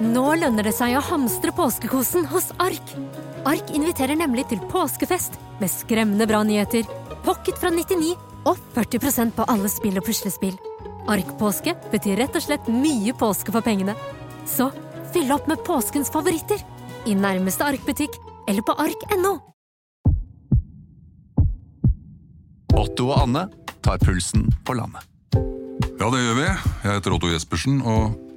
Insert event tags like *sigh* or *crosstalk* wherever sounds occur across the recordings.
Nå lønner det seg å hamstre påskekosen hos Ark. Ark inviterer nemlig til påskefest med skremmende bra nyheter, pocket fra 99 og 40% på alle spill og puslespill. Ark-påske betyr rett og slett mye påske for pengene. Så fyll opp med påskens favoritter i nærmeste Ark-butikk eller på ark.no. Otto og Anne tar pulsen på landet. Ja, det gjør vi. Jeg heter Otto Jespersen, og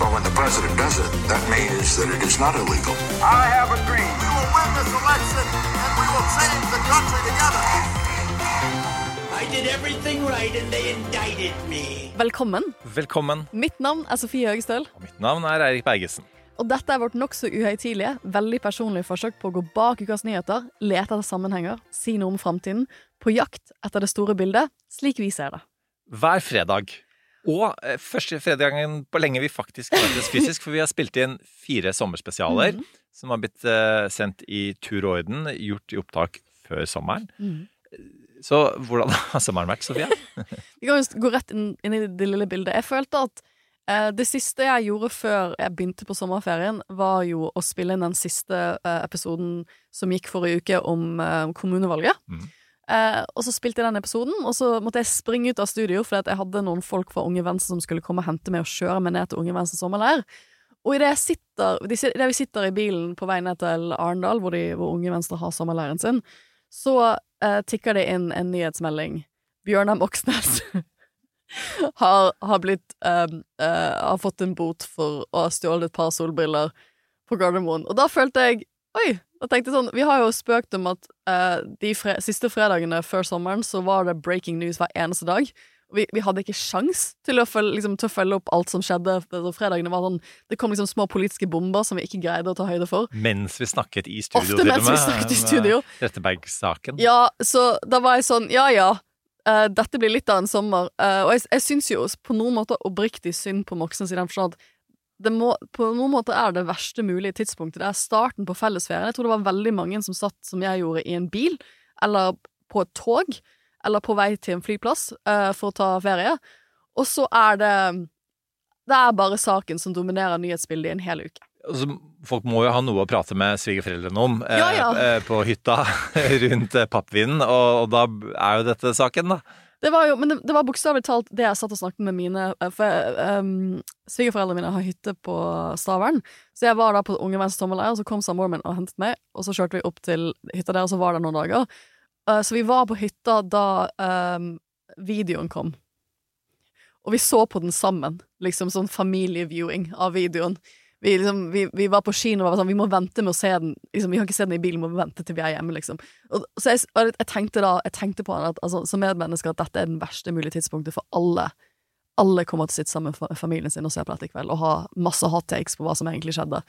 But when the president does it, that means that it is not illegal. I have a dream. We will win this election and we will change the country together. I did everything right and they indicted me. Velkommen. Velkommen. Mitt navn er Sofie Høgestøl. Og mitt navn er Eirik Bergesen. Og dette er vårt nokså uhøytidelige, veldig personlige forsøk på å gå bak ukas nyheter, lete etter sammenhenger, si noe om framtiden, på jakt etter det store bildet, slik vi ser det. Hver fredag. Og første første gangen på lenge vi faktisk møtes fysisk, for vi har spilt inn fire sommerspesialer Mhm. som har blitt uh, sendt i tur og orden, gjort i opptak før sommeren. Mhm. Så hvordan *laughs* har sommeren vært, Sofie? *laughs* Vi kan jo gå rett inn, inn i det lille bildet. Jeg følte at uh, det siste jeg gjorde før jeg begynte på sommerferien, var jo å spille inn den siste uh, episoden som gikk forrige uke om eh, kommunevalget. Mhm. Eh, og så spilte jeg den episoden, og så måtte jeg springe ut av studio fordi jeg hadde noen folk fra Unge Venstre som skulle komme og hente meg og kjøre meg ned til Unge Venstre sommerleir. Og idet de sit- vi sitter i bilen på vei ned til Arendal, hvor, hvor Unge Venstre har sommerleiren sin, så eh, tikker det inn en nyhetsmelding. Bjørnar Moxnes *laughs* har, har blitt eh, eh, Har fått en bot for å ha stjålet et par solbriller på Gardermoen. Og da følte jeg Oi! Da tenkte jeg sånn Vi har jo spøkt om at uh, de fre siste fredagene før sommeren så var det breaking news hver eneste dag. Vi, vi hadde ikke sjans til å, følge, liksom, til å følge opp alt som skjedde. Altså, fredagene var sånn Det kom liksom små politiske bomber som vi ikke greide å ta høyde for. Mens vi snakket i studio, Ofte til mens vi snakket i studio. Retteberg-saken. Ja, så da var jeg sånn Ja, ja. Uh, dette blir litt av en sommer. Uh, og jeg, jeg syns jo på noen måter oppriktig synd på Moxnes i den forstand at må, på noen måter er det verste mulige tidspunktet. Det er starten på fellesferien. Jeg tror det var veldig mange som satt, som jeg gjorde, i en bil, eller på et tog, eller på vei til en flyplass uh, for å ta ferie. Og så er det Det er bare saken som dominerer nyhetsbildet i en hel uke. Altså, folk må jo ha noe å prate med svigerforeldrene om eh, Ja, ja. eh, på hytta *laughs* rundt eh, pappvinen, og, og da er jo dette saken, da. Det var jo, men det, det var bokstavelig talt det jeg satt og snakket med mine eh, For um, svigerforeldrene mine har hytte på Stavern. Så jeg var da på Unge Venstre sommerleir, og så kom samboeren min og hentet meg. Og så kjørte vi opp til hytta der, og så var det noen dager. Uh, så vi var på hytta da um, videoen kom. Og vi så på den sammen. Liksom sånn familieviewing av videoen. Vi, liksom, vi, vi var på kino og var sånn Vi må vente med å se den. Liksom, vi kan ikke se den i bilen, vi må vente til vi er hjemme, liksom. Og, så jeg, og jeg tenkte da Jeg tenkte på han at, altså, som medmenneske at dette er den verste mulige tidspunktet for alle. Alle kommer til å sitte sammen med familien sin og se på dette i kveld og ha masse hot takes på hva som egentlig skjedde.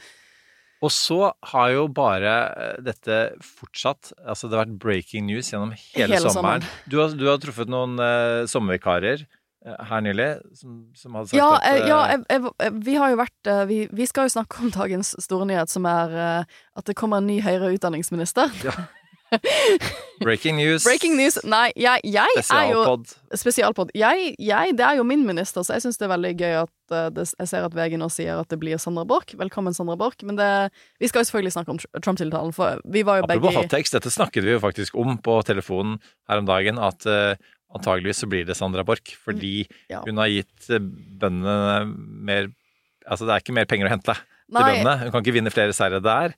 Og så har jo bare eh, dette fortsatt Altså, det har vært breaking news gjennom hele, Hele sommeren. sommeren. Du har, du har truffet noen eh, sommervikarer her nylig som, som hadde sagt Ja, at eh, eh, ja jeg, jeg, vi har jo vært eh, vi, vi skal jo snakke om dagens store nyhet, som er eh, at det kommer en ny høyere utdanningsminister. *laughs* Breaking news. Breaking news! Nei, jeg, jeg er jo Spesialpod. Jeg, jeg, det er jo min minister, så jeg syns det er veldig gøy at uh, det, jeg ser at VG nå sier at det blir Sandra Borch. Velkommen, Sandra Borch. Men det, vi skal jo selvfølgelig snakke om Trump-tiltalen, for vi var jo Apropos begge hottakes, dette snakket vi jo faktisk om på telefonen her om dagen, at uh, antageligvis så blir det Sandra Borch, fordi Ja. hun har gitt eh, bøndene mer Altså, det er ikke mer penger å hente til bøndene. Hun kan ikke vinne flere seire der.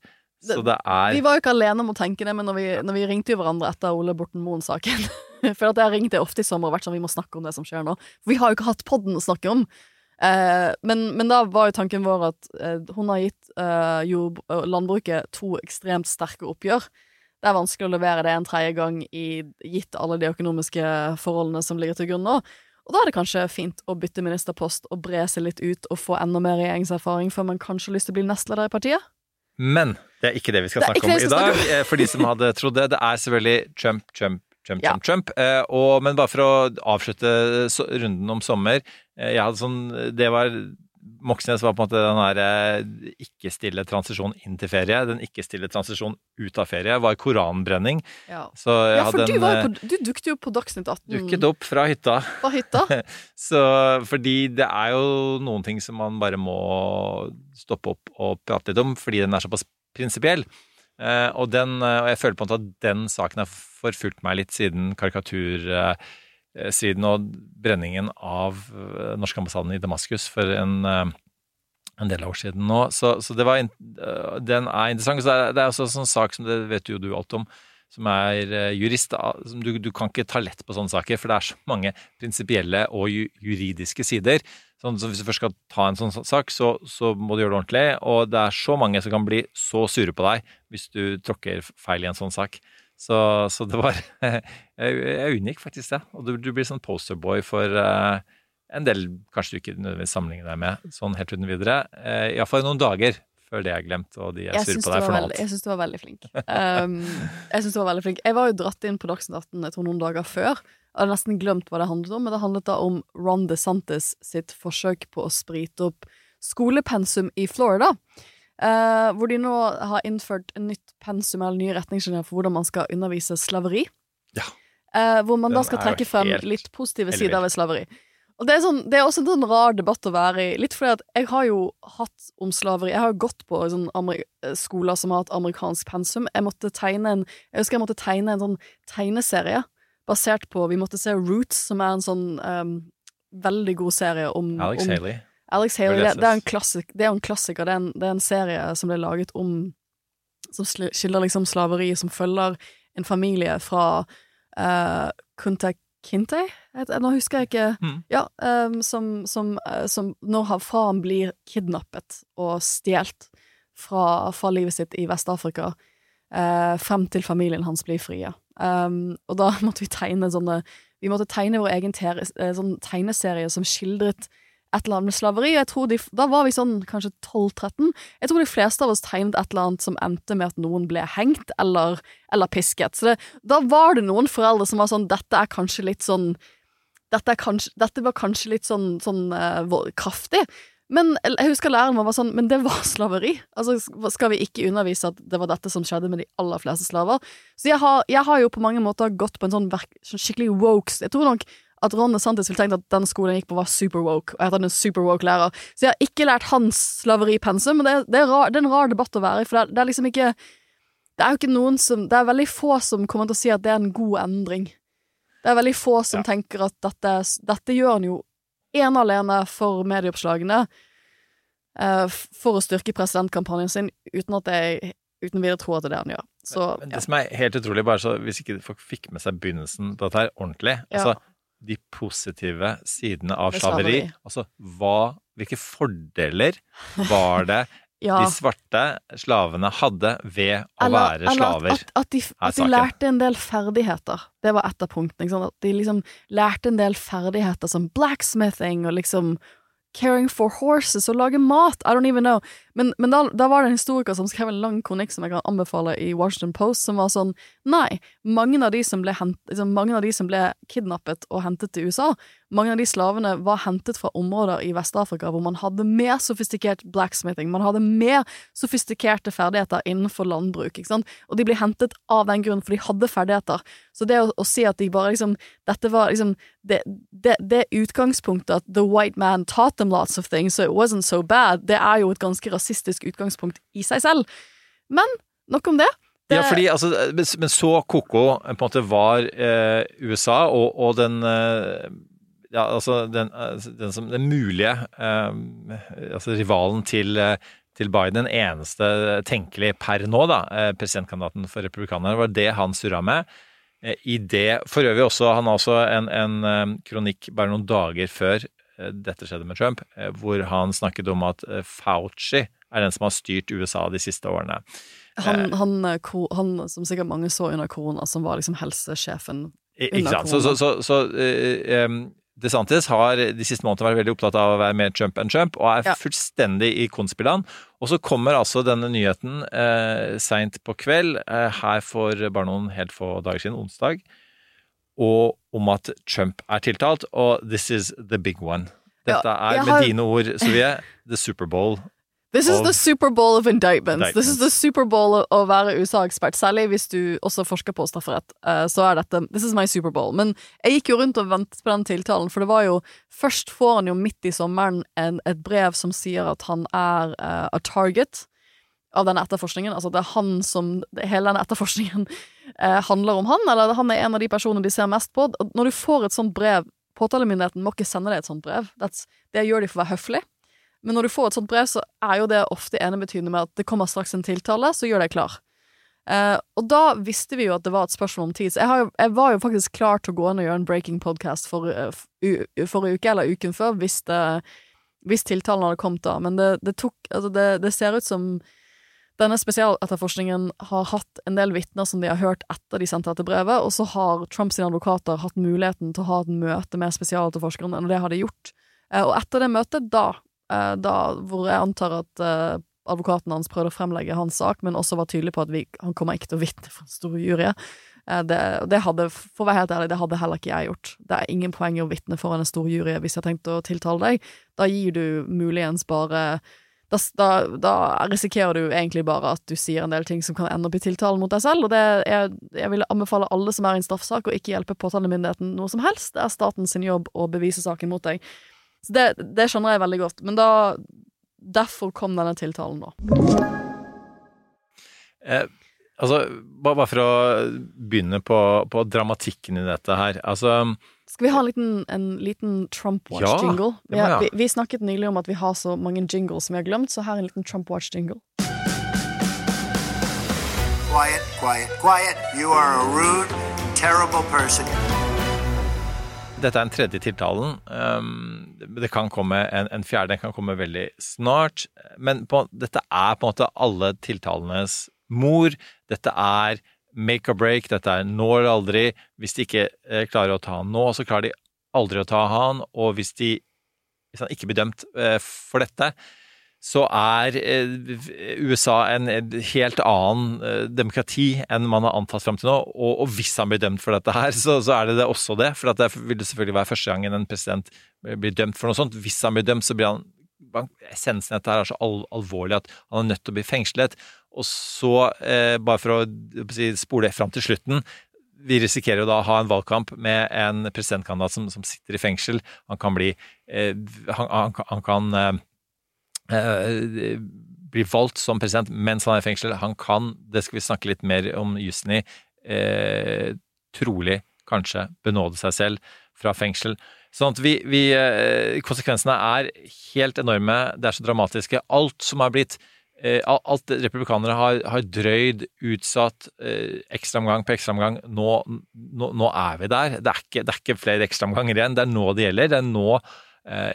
Så det er Vi var jo ikke alene om å tenke det, men når vi, når vi ringte jo hverandre etter Ole Borten Moen-saken *laughs* For at jeg ringte ofte i sommer og vært sånn vi må snakke om det som skjer nå. For vi har jo ikke hatt podden å snakke om. Eh, men, men da var jo tanken vår at eh, hun har gitt eh, jord, eh, landbruket to ekstremt sterke oppgjør. Det er vanskelig å levere det en tredje gang i gitt alle de økonomiske forholdene som ligger til grunn nå. Og da er det kanskje fint å bytte ministerpost og bre seg litt ut og få enda mer regjeringserfaring før man kanskje har lyst til å bli nestleder i partiet. Men det er ikke det vi skal snakke om i dag. eh, For de som hadde trodd det. Det er selvfølgelig Trump, Trump, Trump, Ja. Trump, Trump. Eh, og, men bare for å avslutte runden om sommer eh, Jeg hadde sånn Det var Moxnes var på en måte den der eh, ikke-stille transisjon inn til ferie. Den ikke-stille transisjon ut av ferie var koranbrenning. Ja, Så jeg ja for hadde du, eh, på, du dukket jo på Dagsnytt 18 dukket opp fra hytta. Fra hytta. *laughs* Så, fordi det er jo noen ting som man bare må stoppe opp og prate litt om, fordi den er såpass prinsipiell. Eh, og, den, og jeg føler på en måte at den saken har forfulgt meg litt siden karikaturstriden og brenningen av eh, norske ambassaden i Damaskus for en, eh, en del år siden nå. Så, så var, eh, den er interessant. Så det er, også en sånn sak som det vet jo du alt om, som er eh, jurist. Du, du kan ikke ta lett på sånne saker, for det er så mange prinsipielle og juridiske sider. Sånn, så hvis du først skal ta en sånn sak, så, så må du gjøre det ordentlig. Og det er så mange som kan bli så sure på deg hvis du tråkker feil i en sånn sak. Så, så det var *laughs* Jeg, jeg unngikk faktisk det. Og du, du blir sånn posterboy for uh, en del kanskje du ikke nødvendigvis sammenligner deg med sånn helt uten videre. Uh, Iallfall noen dager før det er glemt, og de er sure på deg for noe annet. jeg syns du var veldig flink. Um, jeg synes du var veldig flink. Jeg var jo dratt inn på Dagsnytt 18 jeg tror noen dager før. Jeg hadde nesten glemt hva det handlet om, men det handlet da om Ron DeSantis sitt forsøk på å sprite opp skolepensum i Florida. Eh, hvor de nå har innført en nytt pensum eller nye retningslinjer for hvordan man skal undervise slaveri. Ja. Uh, hvor man da skal trekke frem litt positive sider ved slaveri. Og det er, sånn, det er også en sånn rar debatt å være i. Litt fordi at jeg har jo hatt om slaveri Jeg har jo gått på sånn skoler som har hatt amerikansk pensum. Jeg måtte tegne en Jeg husker jeg måtte tegne en sånn tegneserie basert på Vi måtte se Roots, som er en sånn um, veldig god serie om Alex om, Haley. Alex Haley, det, det, er en klassik, det er en klassiker. Det er en, det er en serie som ble laget om Som skildrer liksom slaveri, som følger en familie fra uh, Kunta Kinte? Nå husker jeg ikke Mm. Ja, um, som, som, uh, som når faren blir kidnappet og stjålet fra, fra livet sitt i Vest-Afrika, uh, frem til familien hans blir frie. Um, og da *laughs* måtte vi tegne sånne Vi måtte tegne vår egen ter, eh, sånn tegneserie som skildret et eller annet med slaveri. Jeg tror de, da var vi sånn kanskje 12-13. Jeg tror de fleste av oss tegnet et eller annet som endte med at noen ble hengt eller, eller pisket. Så det, da var det noen foreldre som var sånn Dette er kanskje litt sånn Dette, kanskje, dette var kanskje litt sånn, sånn uh, kraftig. Men jeg husker læreren vår var sånn Men det var *laughs* slaveri. Altså, skal vi ikke undervise at det var dette som skjedde med de aller fleste slaver? Så jeg har, jeg har jo på mange måter gått på en sånn, sånn skikkelig woke Jeg tror nok at Ron Santis ville tenkt at den skolen jeg gikk på, var super woke, og jeg hadde en super woke lærer. Så jeg har ikke lært hans slaveripensum, men det, det, er rar, det er en rar debatt å være i, for det er, det er liksom ikke Det er jo ikke noen som Det er veldig få som kommer til å si at det er en god endring. Det er veldig få som tenker at dette, dette gjør han jo ene og alene for medieoppslagene, uh, for å styrke presidentkampanjen sin, uten at jeg uten videre tror at det er det han gjør. Så Men men det som er helt utrolig, bare så hvis ikke folk fikk med seg begynnelsen på dette her ordentlig Ja. De positive sidene av slaveri. Altså, hva Hvilke fordeler var det *laughs* ja. de svarte slavene hadde ved å Eller- være slaver? At, at, at, de, at de lærte en del ferdigheter. Det var ett av punktene. At de liksom lærte en del ferdigheter som blacksmithing og liksom caring for horses og lage mat. I don't even know. Men, men da, da var det en historiker som skrev en lang kronikk som jeg kan anbefale i Washington Post, som var sånn Nei, mange av de som ble, hent, liksom, mange av de som ble kidnappet og hentet til USA, mange av de slavene var hentet fra områder i Vest-Afrika hvor man hadde mer sofistikert blacksmithing, man hadde mer sofistikerte ferdigheter innenfor landbruk, ikke sant, og de ble hentet av den grunn, for de hadde ferdigheter. Så det å, å si at de bare liksom Dette var liksom det, det, det utgangspunktet at the white man taught them lots of things, so it wasn't so bad, det er jo et ganske rasistisk utgangspunkt i seg selv. Men nok om det. det Ja, fordi altså, men så ko-ko på en måte var eh, USA og, og den eh, ja, altså den, eh, den, som, den mulige eh, altså rivalen til, eh, til Biden, den eneste tenkelig per nå, da, eh, presidentkandidaten for republikanerne, var det han surra med. Eh, I det, for øvrig også, Han har også en, en eh, kronikk bare noen dager før eh, dette skjedde med Trump, eh, hvor han snakket om at eh, Fauci er den som har styrt USA de siste årene. Han, han, eh, han som sikkert mange så under korona, som var liksom helsesjefen under sant. Så, så, så, så eh, DeSantis har de siste månedene vært veldig opptatt av å være med Trump enn Trump, og er Ja. fullstendig i konspirant. Og så kommer altså denne nyheten eh, seint på kveld, eh, her for bare noen helt få dager siden, onsdag, og om at Trump er tiltalt, og this is the big one. Dette Ja, er, med har- dine ord, Sovje, the Superbowl. This is the Super Bowl of indictments. This is the Super Bowl å- å være USA-ekspert, særlig hvis du også forsker på strafferett. eh, Så er dette This is my Super Bowl. Men jeg gikk jo rundt og ventet på den tiltalen, for det var jo Først får han jo midt i sommeren en, et brev som sier at han er uh, a target av denne etterforskningen. Altså det er han som Hele denne etterforskningen uh, handler om han, eller han er en av de personene de ser mest på. Når du får et sånt brev Påtalemyndigheten må ikke sende deg et sånt brev. That's, det gjør de for å være høflig. Men når du får et sånt brev, så er jo det ofte enebetydende med at det kommer straks en tiltale, så gjør deg klar. Eh, og da visste vi jo at det var et spørsmål om tid. Så jeg, jo, jeg var jo faktisk klar til å gå inn og gjøre en breaking podcast for, uh, forrige uke, eller uken før, hvis, det, hvis tiltalen hadde kommet da. Men det, det tok Altså, det, det ser ut som denne spesialetterforskningen har hatt en del vitner som de har hørt etter de sendte dette brevet, og så har Trumps advokater hatt muligheten til å ha et møte med spesialetterforskeren, og det har de gjort. Eh, og etter det møtet, da, da hvor jeg antar at eh, advokaten hans prøvde å fremlegge hans sak, men også var tydelig på at vi, han kommer ikke til å vitne for en stor jury. Eh, Det, det hadde, for å være helt ærlig, det hadde heller ikke jeg gjort. Det er ingen poeng i å vitne foran en stor jury hvis jeg har tenkt å tiltale deg. Da gir du muligens bare da, da, da risikerer du egentlig bare at du sier en del ting som kan ende opp i tiltalen mot deg selv, og det er, jeg vil anbefale alle som er i en straffesak, å ikke hjelpe påtalemyndigheten noe som helst. Det er statens jobb å bevise saken mot deg. Så det, det skjønner jeg veldig godt, men da Derfor kom denne tiltalen, da. Eh, altså, bare, bare for å begynne på, på dramatikken i dette her. Altså, Skal vi ha en liten, en liten Trump-watch-jingle? Ja, ja. vi, vi, snakket nylig om at vi har så mange jingles som vi har glemt, så her er en liten Trump-watch-jingle. Quiet, quiet, quiet. You are a rude, terrible person. Dette er den tredje tiltalen. Um, det kan komme en, en fjerde, den kan komme veldig snart. Men på, dette er på en måte alle tiltalenes mor. Dette er make or break, dette er nå eller aldri. Hvis de ikke eh, klarer å ta han nå, så klarer de aldri å ta han. Og hvis, de, hvis han ikke blir dømt eh, for dette, så er eh, USA en helt annen eh, demokrati enn man har antatt fram til nå. Og, hvis han blir dømt for dette her, så, er det, det også det. For det vil det selvfølgelig være første gangen en president blir dømt for noe sånt. Hvis han blir dømt, så blir han Essensen i dette her er så al alvorlig at han er nødt til å bli fengslet. Og så, eh, bare for å spole fram til slutten vi risikerer jo da å ha en valgkamp med en presidentkandidat som, som sitter i fengsel. Han kan bli eh, Han, han, han kan eh, eh, bli valgt som president mens han er i fengsel. Han kan, det skal vi snakke litt mer om jussen i, eh, trolig kanskje benåde seg selv fra fengsel. Sånn at vi, vi eh, Konsekvensene er helt enorme, det er så dramatiske. Alt som har blitt eh, Alt republikanere har, har drøyd, utsatt, ekstraomgang på ekstraomgang. Nå, nå, nå er vi der. Det er, ikke, det er ikke flere ekstraomganger igjen. Det er nå det gjelder. Det er nå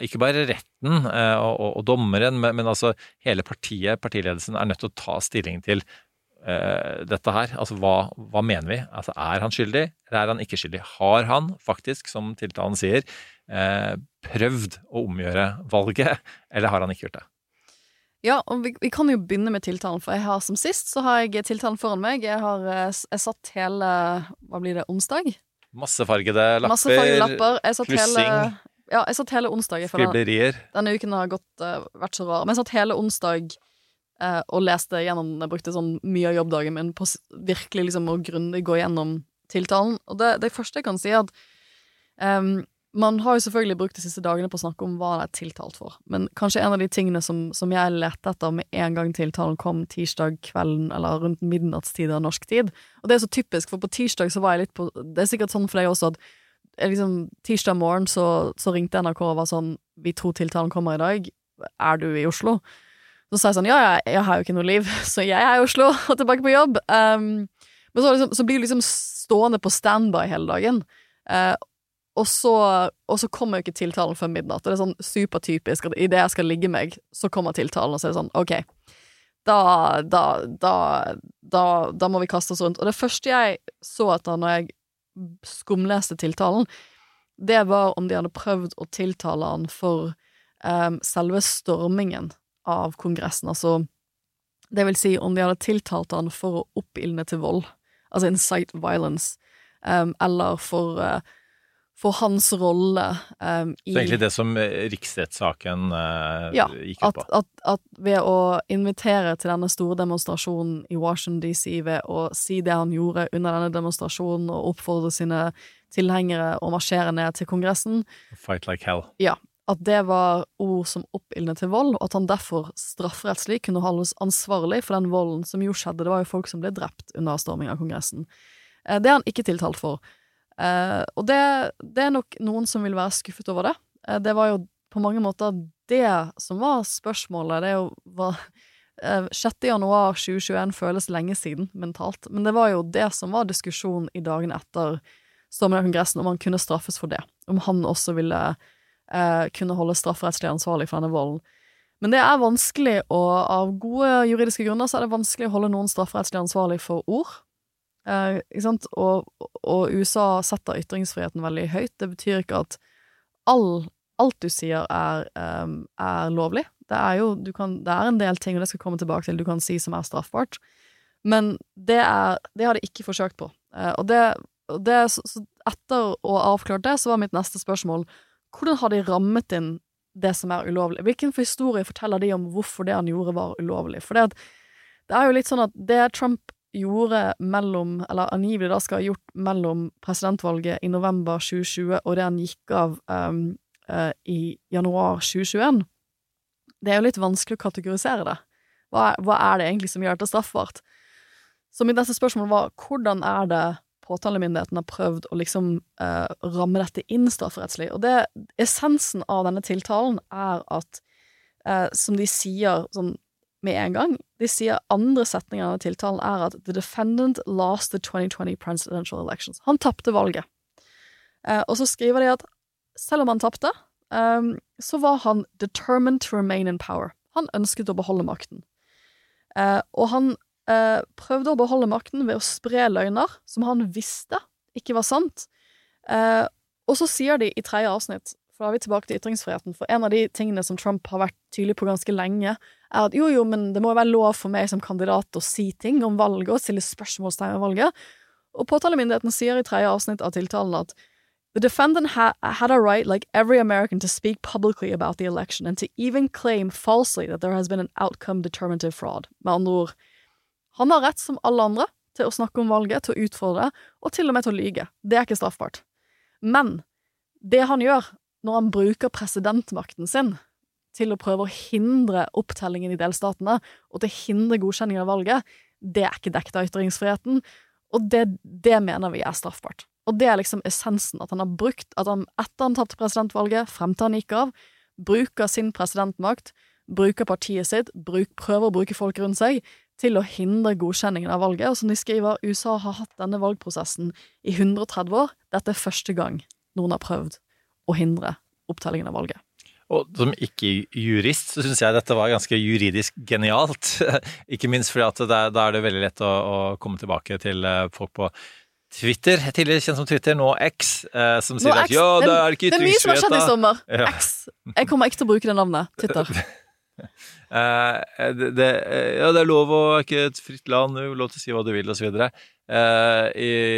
ikke bare retten eh, og, og, og dommeren, men, men altså hele partiet, partiledelsen, er nødt til å ta stilling til uh, dette her. Altså hva, hva mener vi? Altså er han skyldig, eller er han ikke skyldig? Har han faktisk, som tiltalen sier, uh, prøvd å omgjøre valget, eller har han ikke gjort det? Ja, og vi, vi kan jo begynne med tiltalen, for jeg har som sist så har jeg tiltalen foran meg. Jeg har eh, jeg satt hele Hva blir det? Onsdag? Massefargede lapper, Massefargede lapper. Jeg satt hele klussing, Ja, jeg satt hele onsdag. skriblerier. Denne uken har gått, uh, vært så rar. Men jeg satt hele onsdag uh, og leste gjennom Jeg brukte sånn mye av jobbdagen min på virkelig liksom å grundig gå gjennom tiltalen. Og det, det første jeg kan si, er at um, man har jo selvfølgelig brukt de siste dagene på å snakke om hva det er tiltalt for, men kanskje en av de tingene som, som jeg lette etter med en gang tiltalen kom tirsdag kvelden eller rundt midnattstid av norsk tid, og det er så typisk, for på tirsdag så var jeg litt på Det er sikkert sånn for deg også at liksom, tirsdag morgen så, så ringte NRK og var sånn Vi tror tiltalen kommer i dag. Er du i Oslo? Så sa jeg sånn Ja, jeg, jeg har jo ikke noe liv, *laughs* så jeg er i Oslo *laughs* og tilbake på jobb. Um, men så, liksom, så blir du liksom stående på standby hele dagen. Uh, og så, og så kommer jo ikke tiltalen før midnatt. Og det er sånn supertypisk at idet jeg skal ligge meg, så kommer tiltalen, og så er det sånn OK. Da, da, da, da, da må vi kaste oss rundt. Og det første jeg så etter når jeg skumleste tiltalen, det var om de hadde prøvd å tiltale han for um, selve stormingen av Kongressen. Altså, det vil si om de hadde tiltalt han for å oppildne til vold, altså incite violence. um, eller for, uh, for hans rolle um, i Så egentlig det som eh, riksrettssaken uh, ja, gikk ut på. at, at ved å invitere til denne store demonstrasjonen i Washington DC, ved å si det han gjorde under denne demonstrasjonen, og oppfordre sine tilhengere å marsjere ned til Kongressen, Fight like hell. ja, at det var ord som oppildnet til vold, og at han derfor strafferettslig kunne holdes ansvarlig for den volden som jo skjedde. Det var jo folk som ble drept under storming av Kongressen. Eh, Det er han ikke tiltalt for. Eh, og det, det er nok noen som vil være skuffet over det. Eh, det var jo på mange måter det som var spørsmålet. Det er jo hva eh, 6. januar 2021 føles lenge siden mentalt, men det var jo det som var diskusjonen i dagene etter storming av Kongressen, om han kunne straffes for det. Om han også ville kunne holde strafferettslig ansvarlig for denne volden. Men det er vanskelig, og av gode juridiske grunner så er det vanskelig å holde noen strafferettslig ansvarlig for ord. Eh, ikke sant? Og, og USA setter ytringsfriheten veldig høyt. Det betyr ikke at all, alt du sier er, um, er lovlig. Det er jo kan, det er en del ting, og det skal komme tilbake til, du kan si som er straffbart. Men det, er, det har de ikke forsøkt på. Eh, og det, og det så, så etter å ha avklart det, så var mitt neste spørsmål hvordan har de rammet inn det som er ulovlig? Hvilken historie forteller de om hvorfor det han gjorde, var ulovlig? For det, det er jo litt sånn at det Trump gjorde mellom, eller angivelig da skal ha gjort mellom presidentvalget i november 2020 og det han gikk av um, uh, i januar 2021, det er jo litt vanskelig å kategorisere det. Hva, er- hva er det egentlig som gjør dette straffbart? Så mitt neste spørsmål var hvordan er det påtalemyndigheten har prøvd å liksom uh, ramme dette inn strafferettslig. Og det, essensen av denne tiltalen er at, uh, som de sier sånn med en gang, de sier andre setninger av tiltalen er at the defendant lost the 2020 presidential elections. Han tapte valget. Eh, og så skriver de at selv om han tapte, eh, så var han determined to remain in power. Han ønsket å beholde makten. Eh, og han eh, prøvde å beholde makten ved å spre løgner som han visste ikke var sant. Eh, og så sier de i tredje avsnitt, for da er vi tilbake til ytringsfriheten, for en av de tingene som Trump har vært tydelig på ganske lenge, er at jo, jo, men det må jo være lov for meg som kandidat å si ting om valget og stille spørsmålstegn ved valget. Og påtalemyndigheten sier i tredje avsnitt av tiltalen at The defendant ha had a right, like every American, to speak publicly about the election and to even claim falsely that there has been an outcome determinative fraud. Med andre ord, han har rett som alle andre til å snakke om valget, til å utfordre, og til og med til å lyge. Det er ikke straffbart. Men det han gjør når han bruker presidentmakten sin til å prøve å hindre opptellingen i delstatene, og til å hindre godkjenning av valget, det er ikke dekket av ytringsfriheten, og det, det mener vi er straffbart. Og det er liksom essensen, at han har brukt, at han etter han tapte presidentvalget, frem til han gikk av, bruker sin presidentmakt, bruker partiet sitt, bruk, prøver å bruke folk rundt seg, til å hindre godkjenningen av valget. Og som de skriver, USA har hatt denne valgprosessen i 130 år. Dette er første gang noen har prøvd å hindre opptellingen av valget. Og som ikke-jurist så syns jeg dette var ganske juridisk genialt. *laughs* ikke minst fordi at da er det veldig lett å, å komme tilbake til eh, folk på Twitter, tidligere kjent som Twitter, nå X, eh, som sier Nå, at X, ja, det er ikke Det er mye som har skjedd i sommer. Ja. X. Jeg kommer ikke til å bruke det navnet. Twitter. *laughs* Eh, det, det, eh, ja, det er lov å ikke et fritt land, lov til å si hva du vil, osv. Uh,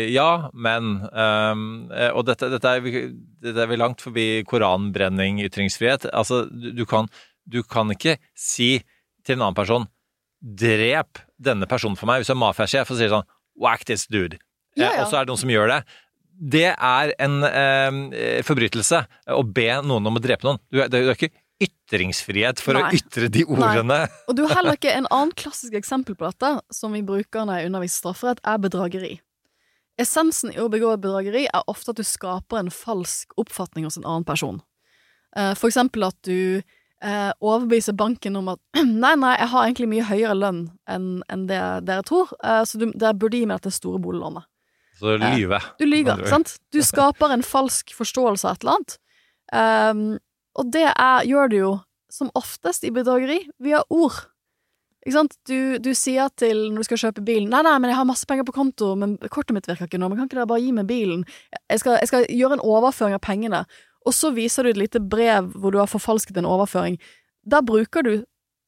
ja, men eh, Og dette, dette, er, dette er vi langt forbi koranbrenning, ytringsfrihet. Altså, du, du, kan, du kan ikke si til en annen person Drep denne personen for meg. Hvis du er mafiasjef og sier sånn Whack this dude. Ja, Eh, ja. og så er det noen som gjør det. Det er en uh, forbrytelse å be noen om å drepe noen. Du, det er ikke ytringsfrihet for å ytre de ordene. Og du har heller ikke en *laughs* annen klassisk eksempel på dette, som vi bruker når jeg underviser strafferett, er bedrageri. Essensen i å begå bedrageri er ofte at du skaper en falsk oppfatning hos en annen person. Eh, For eksempel at du eh, overbeviser banken om at *clears throat* nei, nei, jeg har egentlig mye høyere lønn enn enn det dere tror, eh, så du, dere burde gi meg dette store boliglånet. Så lyve. Du lyver, sant? Du *laughs* skaper en falsk forståelse av et eller annet. Ehm, og det er, gjør du jo som oftest i bedrageri via ord. Ikke sant? Du, du sier til når du skal kjøpe bilen Nei, nei, men jeg har masse penger på konto, men kortet mitt virker ikke nå. Men kan ikke dere bare gi meg bilen? Jeg skal, jeg skal gjøre en overføring av pengene. Og så viser du et lite brev hvor du har forfalsket en overføring. Der bruker du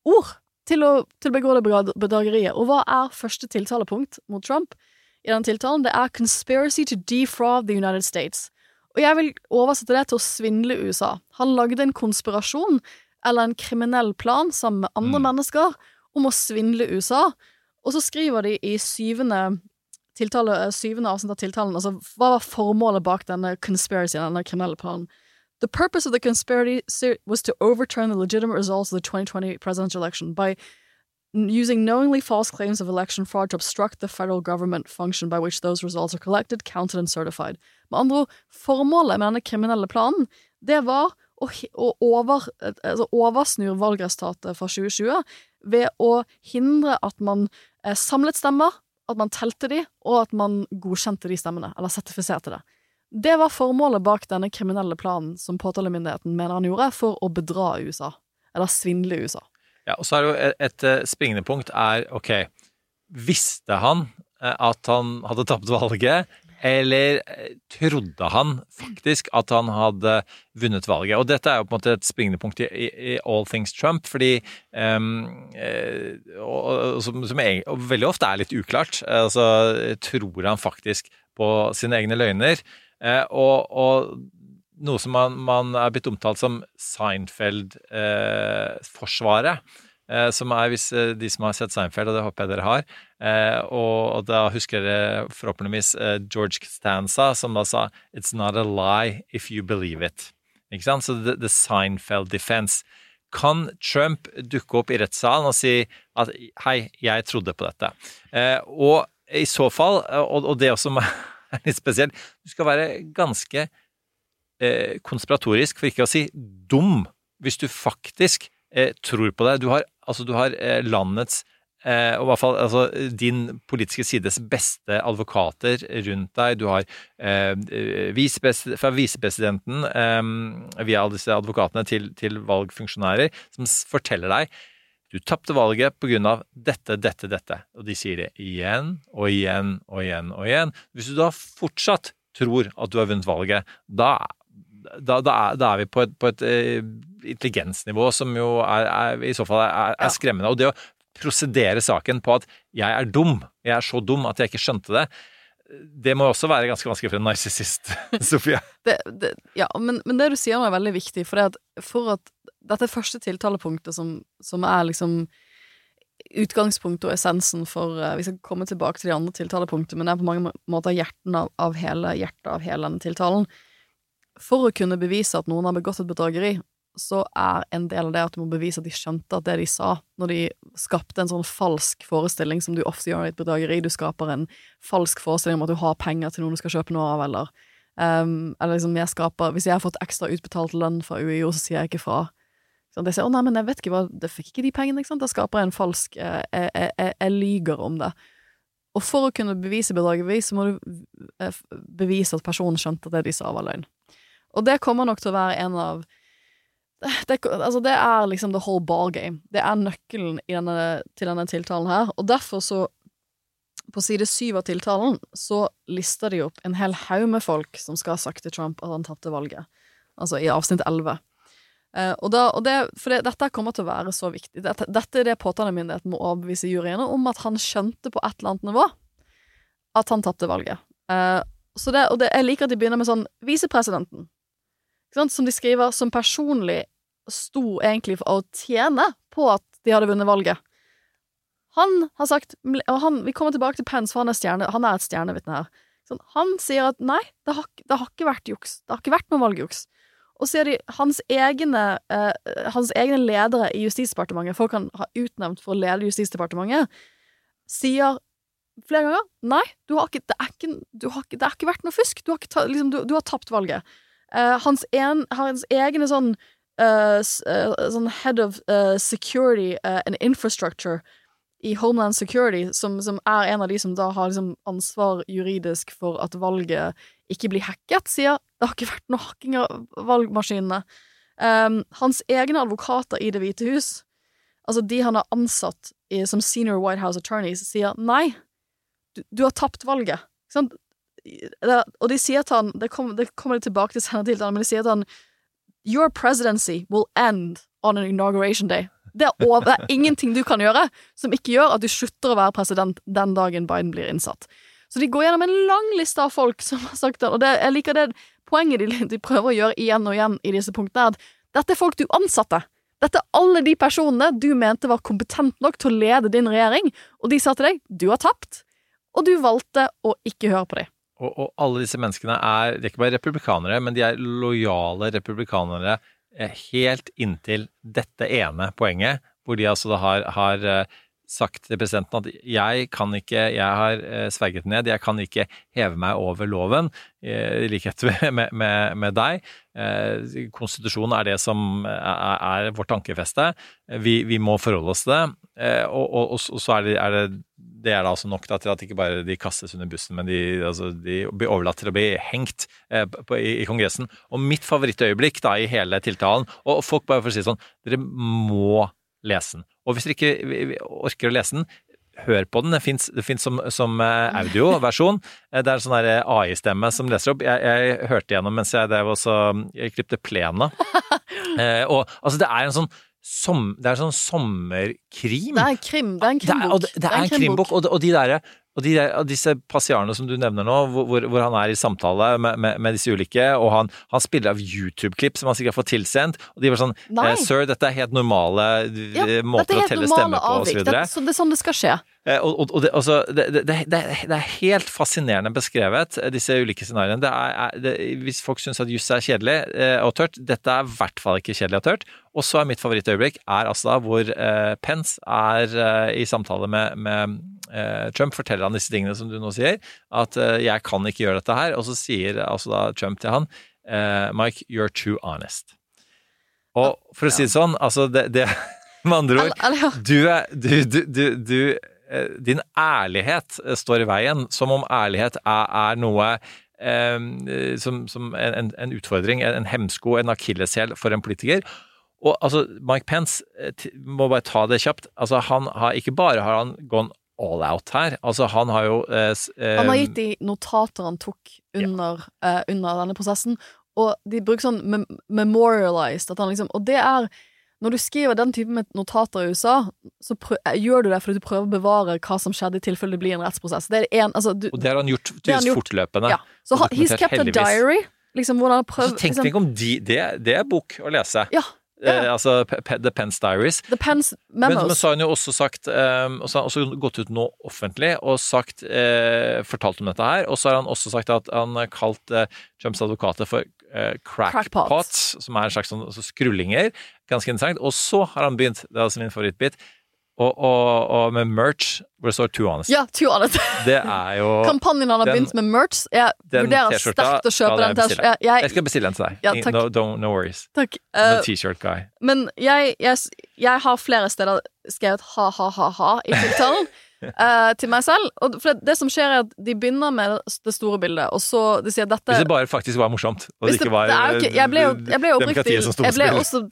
ord til å, til å begå det bedrageriet. Og hva er første tiltalepunkt mot Trump? i den tiltalen, det er 'conspiracy to defraud the United States'. Og jeg vil oversette det til å svindle USA. Han lagde en konspirasjon, eller en kriminell plan, sammen med andre mennesker, om å svindle USA. Og så skriver de i syvende, tiltale, eh, syvende avsnitt av tiltalen altså hva var formålet bak denne conspiracy, denne kriminelle planen. The purpose of the conspiracy was to overturn the legitimate results of the 2020 presidential election by using knowingly false claims of election fraud to obstruct the federal government function by which those results are collected, counted and certified. Med andre ord, formålet med denne kriminelle planen, det var å, å over, eh, altså oversnur valgresultatet fra 2020 ved å hindre at man eh, samlet stemmer, at man telte de, og at man godkjente de stemmene, eller sertifiserte det. Det var formålet bak denne kriminelle planen som påtalemyndigheten mener han gjorde for å bedra USA, eller svindle USA. Ja, og så er det jo et, et eh, springende punkt er, ok, visste han eh, at han hadde tapt valget, eller eh, trodde han faktisk at han hadde vunnet valget? Og dette er jo på en måte et springende punkt i, i, i All Things Trump, fordi eh, og, som, som jeg, og veldig ofte er litt uklart. Altså, tror han faktisk på sine egne løgner? Og, og noe som man, man er blitt omtalt som Seinfeld-forsvaret. Eh, som er, hvis eh, de som har sett Seinfeld, og det håper jeg dere har eh, og, og da husker dere forhåpentligvis eh, George Costanza, som da sa 'It's not a lie if you believe it'. Ikke sant? Så the, the Seinfeld defense. Kan Trump dukke opp i rettssalen og si at 'hei, jeg trodde på dette'? Eh, og i så fall, og, og det som *laughs* er litt spesielt, du skal være ganske eh, konspiratorisk, for ikke å si dum, hvis du faktisk eh, tror på det. Du har, altså, du har eh, landets eh, og i hvert fall altså, din politiske sides beste advokater rundt deg. Du har eh, visepres- fra visepresidenten eh, via alle disse advokatene til, til valgfunksjonærer som forteller deg du tapte valget av dette, dette, dette. Og de sier det igjen og igjen og igjen og igjen. Hvis du da fortsatt tror at du har vunnet valget, da, da, da, er, da er vi på et, på et eh, intelligensnivå som jo er, er, i så fall er, er skremmende. Og det å prosedere saken på at jeg er dum, jeg er så dum at jeg ikke skjønte det, det må også være ganske vanskelig for en narsissist, *laughs* Sofie. det, det, ja, men, men det du sier er veldig viktig, for, at, for at dette første tiltalepunktet som, som er liksom utgangspunktet og essensen for eh, Vi skal komme tilbake til de andre tiltalepunktene, men det er på mange måter hjerten av, av hele, hjertet av hele denne tiltalen. For å kunne bevise at noen har begått et bedrageri, så er en del av det at du må bevise at de skjønte at det de sa, når de skapte en sånn falsk forestilling som du ofte gjør i et bedrageri, du skaper en falsk forestilling om at du har penger til noen du skal kjøpe noe av, eller um, eller liksom jeg skaper Hvis jeg har fått ekstra utbetalt lønn fra UiO, så sier jeg ikke fra. Sånn, de sier 'Å, nei, men jeg vet ikke hva Det fikk ikke de pengene', ikke sant? Da skaper jeg en falsk Jeg, jeg, jeg, jeg lyger om det. Og for å kunne bevise bedrageri, så må du eh, bevise at personen skjønte at det de sa, var løgn. Og det kommer nok til å være en av det, altså det er liksom the whole ball game. Det er nøkkelen denne, til denne tiltalen her. Og derfor så På side syv av tiltalen så lister de opp en hel haug med folk som skal ha sagt til Trump at han tapte valget. Altså i avsnitt elleve. Eh, og da, og det, for det, dette kommer til å være så viktig. Dette, dette er det påtalemyndigheten må overbevise juryene om at han skjønte på et eller annet nivå at han tapte valget. Uh, så det, og det, jeg liker at de begynner med sånn Visepresidenten, som de skriver, som personlig sto egentlig for å tjene på at de hadde vunnet valget. Han har sagt han, vi kommer tilbake til Pence, for han er, stjerne, han er et stjernevitne her. Sånn, han sier at nei, det har, det har ikke vært juks. Det har ikke vært noe valgjuks. Og så er de hans egne, eh, hans egne ledere i Justisdepartementet, folk han har utnevnt for å lede Justisdepartementet, sier flere ganger nei, du har ikke, det, er ikke, har ikke, det har ikke vært noe fusk. Du har, ikke liksom, du, du har tapt valget. Eh, hans, en, hans egne sånn uh, sånn head of uh, security and infrastructure i Homeland Security, som, som er en av de som da har liksom ansvar juridisk for at valget ikke blir hacket, sier det har ikke vært noe hacking av valgmaskinene. Um, hans egne advokater i Det hvite hus, altså de han har ansatt i, som senior White House attorneys, sier nei, du, du har tapt valget. Ikke sant? Og de sier til han, det, kom, det kommer de tilbake til senere til, men de sier til han Your presidency will end on an inauguration day. Det er, over, det er ingenting du kan gjøre som ikke gjør at du slutter å være president den dagen Biden blir innsatt. Så de går gjennom en lang liste av folk som har sagt det, og det, jeg liker det poenget de, de prøver å gjøre igjen og igjen i disse punktene, at dette er folk du ansatte. Dette er alle de personene du mente var kompetent nok til å lede din regjering, og de sa til deg du har tapt, og du valgte å ikke høre på dem. Og, og alle disse menneskene er, det er ikke bare republikanere, men de er lojale republikanere eh, helt inntil dette ene poenget, hvor de altså da har, har eh, sagt til presidenten at jeg kan ikke, jeg har eh, sverget ned, jeg kan ikke heve meg over loven, i likhet *laughs* med, med, med deg. Konstitusjonen er det som er, er vårt tankefeste. Vi, vi, må forholde oss til det. Og, og, og så er det, er det det er da altså nok til at ikke bare de kastes under bussen, men de, altså, de blir overlatt til å bli hengt eh, på, i, i, Kongressen. Og mitt favorittøyeblikk da i hele tiltalen Og folk bare for å si sånn Dere må lese den. Og hvis dere ikke orker å lese den, hør på den. Det fins som, som eh, audioversjon. Eh, det er sånn AI-stemme som leser opp. Jeg, jeg hørte gjennom mens jeg drev også Jeg klipte plena. *laughs* eh, og altså, det er en sånn som, det er sånn sommerkrim. Det er krim, det er en krimbok. Det er, det er en krimbok, og, og de derre og, de, disse passiarene som du nevner nå, hvor, hvor han er i samtale med, med, med disse ulike, og han, han spiller av YouTube-klipp som han sikkert har fått tilsendt, og de var sånn Nei. Sir, dette er helt normale ja, måter å telle stemmer på, og så videre. Det, det er sånn det skal skje. Eh, og, og, og det, altså, det, det, det, er helt fascinerende beskrevet, eh, disse ulike scenarioene. hvis folk syns at juss er kjedelig eh, og tørt, dette er i hvert fall ikke kjedelig og tørt. Og så er mitt favorittøyeblikk er altså da hvor eh, Pence er eh, i samtale med, med eh, Trump, forteller han disse tingene som du nå sier, at 'jeg kan ikke gjøre dette her', og så sier altså da Trump til han 'Mike, you're too honest'. Og for å si det sånn, altså det, det *laughs* Med andre ord, du er du, du, du, du din ærlighet eh, står i veien, som om ærlighet er, er noe eh, som, som en, en, utfordring, en hemsko, en akilleshæl for en politiker. Og altså, Mike Pence, eh, må bare ta det kjapt, altså han har ikke bare har han gone all out her, altså han har jo eh, Han har gitt de notater han tok under, ja. eh, under denne prosessen, og de bruker sånn memorialized, at han liksom Og det er når du skriver den typen notater i USA, så eh, gjør du det fordi du prøver å bevare hva som skjedde i tilfelle det blir en rettsprosess. Det en, altså, du, og det har han gjort tydeligvis fortløpende. Ja. Så he's kept heldigvis. a diary. Liksom, hvor han prøvd, så tenk liksom, om de, det, det, er bok å lese. Ja. Yeah. Eh, altså The Pence Diaries. The Pence Memos. Men, men så har han jo også sagt um, og så har han også gått ut nå offentlig og sagt, eh, fortalt om dette her. Og så har han også sagt at han har kalt eh, Trumps advokater for eh, crackpots, som er en slags sånn, altså skrullinger. Ganske interessant. Og så har han begynt, det er altså min favorittbit, og, og, og, med merch hvor det står 'Too Honest'. Ja, too honest. Det er jo *laughs* Kampanjen han har den, begynt med merch. Jeg vurderer sterkt å kjøpe den T-skjorta. Jeg, jeg, skal bestille den til deg. Ja, no, don't, no, worries. Takk. Uh, T-shirt guy. Men jeg, jeg, har flere steder skrevet ha-ha-ha-ha i *laughs* tiltalen. Uh, til meg selv. Og for det, som skjer, er at de begynner med det store bildet, og så de sier dette Hvis det bare faktisk var morsomt, og det, ikke var ikke, Jeg ble jeg ble oppriktig, jeg ble også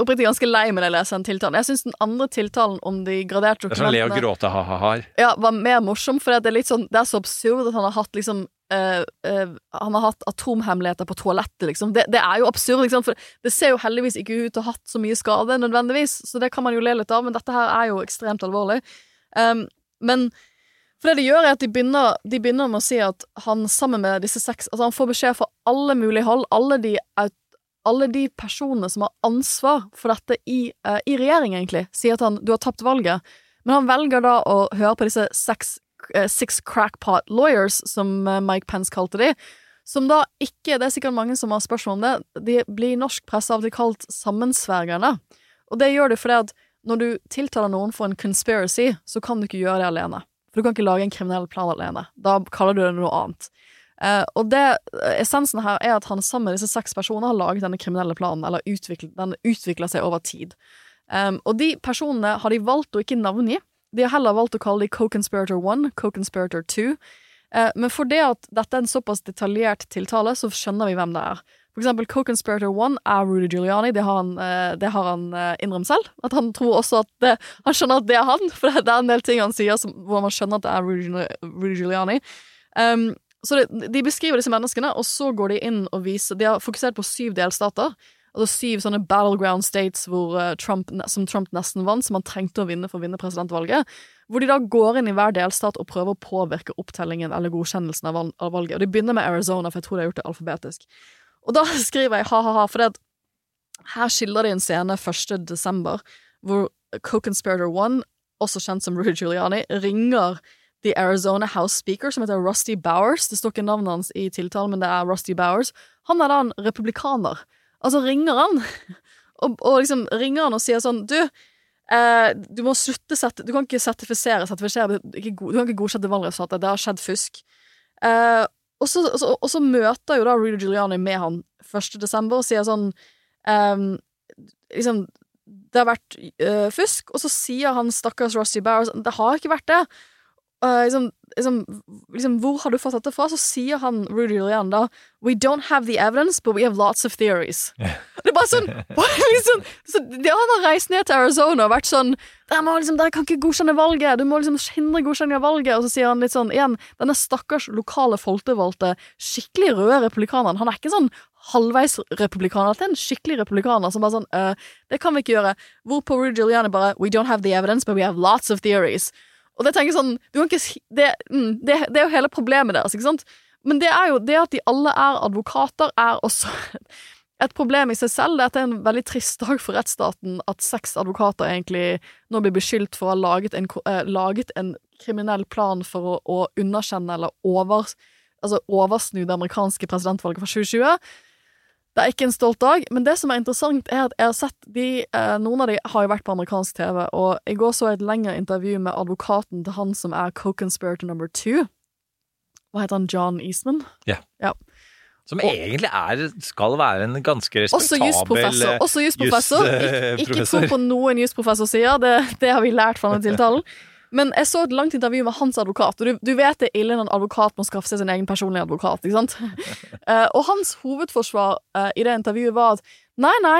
oppriktig ganske lei med det jeg leser den tiltalen. Jeg syns den andre tiltalen om de graderte dokumentene Det er sånn le og gråte ha-ha-har. Ja, var mer morsom, for det er litt sånn Det er så absurd at han har hatt liksom Uh, uh, han har hatt atomhemmeligheter på toalettet, liksom. Det, det er jo absurd, liksom, for det ser jo heldigvis ikke ut til å ha hatt så mye skade, nødvendigvis, så det kan man jo le litt av, men dette her er jo ekstremt alvorlig. Um, men for det de gjør, er at de begynner, de begynner, med å si at han sammen med disse seks Altså, han får beskjed fra alle mulige hold, alle de, alle de personene som har ansvar for dette i, uh, i regjering, egentlig, sier at han du har tapt valget. Men han velger da å høre på disse seks, uh, six crackpot lawyers, som uh, Mike Pence kalte de, som da ikke Det er sikkert mange som har spørsmål om det. De blir i norsk presse av til kalt sammensvergerne. Og det gjør de fordi at når du tiltaler noen for en conspiracy, så kan du ikke gjøre det alene. For du kan ikke lage en kriminell plan alene. Da kaller du det noe annet. Uh, og det, essensen her er at han sammen med disse seks personene har laget denne kriminelle planen, eller den utvikler seg over tid. Um, og de personene har de valgt å ikke navngi. De har heller valgt å kalle de Co-Conspirator 1, Co-Conspirator 2. Uh, men for det at dette er en såpass detaljert tiltale, så skjønner vi hvem det er. For eksempel Co-Conspirator 1 er Rudy Giuliani. Det har han, uh, det har han uh, innrømt selv. At han tror også at det, Han skjønner at det er han, for det, er en del ting han sier som, hvor man skjønner at det er Rudy, Rudy Giuliani. Um, så det, de beskriver disse menneskene, og så går de inn og viser De har fokusert på syv delstater. Altså syv sånne battleground states hvor, eh, Trump, som Trump nesten vant, som han trengte å vinne for å vinne presidentvalget. Hvor de da går inn i hver delstat og prøver å påvirke opptellingen eller godkjennelsen av valget. Og de begynner med Arizona, for jeg tror de har gjort det alfabetisk. Og da *laughs* skriver jeg ha-ha-ha, for det at her skildrer de en scene 1. desember hvor Co-Conspirator One, også kjent som Rudy Giuliani, ringer The Arizona House Speaker, som heter Rusty Bowers. Det står ikke navnet hans i tiltalen, men det er Rusty Bowers. Han er da en republikaner. Altså ringer han, *laughs* og, og liksom ringer han og sier sånn Du, eh, du må slutte sette Du kan ikke sertifisere, sertifisere Du kan ikke godkjenne valgresultatet. Det har skjedd fusk. Eh, og, så, og, så, og så møter jo da Rudy Giuliani med han 1. desember og sier sånn um, Liksom det har vært uh, fusk, og så sier han stakkars Rusty Bowers det har ikke vært det. Eh, liksom, liksom, liksom, hvor har du fått dette fra? Så sier han Rudy Julian da We don't have the evidence, but we have lots of theories. *laughs* Det er bare sånn *laughs* liksom, så det, Han har reist ned til Arizona og vært sånn Dere liksom, dere kan ikke godkjenne valget, du må liksom hindre godkjenning av valget. Og så sier han litt sånn igjen Denne stakkars lokale folkevalgte, skikkelig røde republikaneren. Han er ikke sånn halvveis republikaner. til en skikkelig republikaner som bare sånn uh, Det kan vi ikke gjøre. Hvorpå Rudy Julian bare We don't have the evidence, but we have lots of theories. Og det tenker sånn ikke, det, mm, det, det er jo hele problemet deres, ikke sant? Men det er jo det at de alle er advokater, er også *laughs* et problem i seg selv. Dette er en veldig trist dag for rettsstaten at seks advokater egentlig nå blir beskyldt for å ha laget en, eh, laget en kriminell plan for å, å underkjenne eller over, altså oversnu det amerikanske presidentvalget fra 2020. Det er ikke en stolt dag, men det som er interessant, er at jeg har sett de eh, Noen av de har jo vært på amerikansk TV, og i går så jeg et lengre intervju med advokaten til han som er co-conspirator number two. Hva heter han? John Eastman? Ja. Ja. Som egentlig er, skal være en ganske respektabel jusprofessor. Også jusprofessor. eh, ikke tro på noen en jusprofessor sier, det, det har vi lært fra den tiltalen. *laughs* Men jeg så et langt intervju med hans advokat, og du, du vet det er ille når en advokat må skaffe seg sin egen personlige advokat, ikke sant? uh, *laughs* og hans hovedforsvar uh, i det intervjuet var at nei, nei,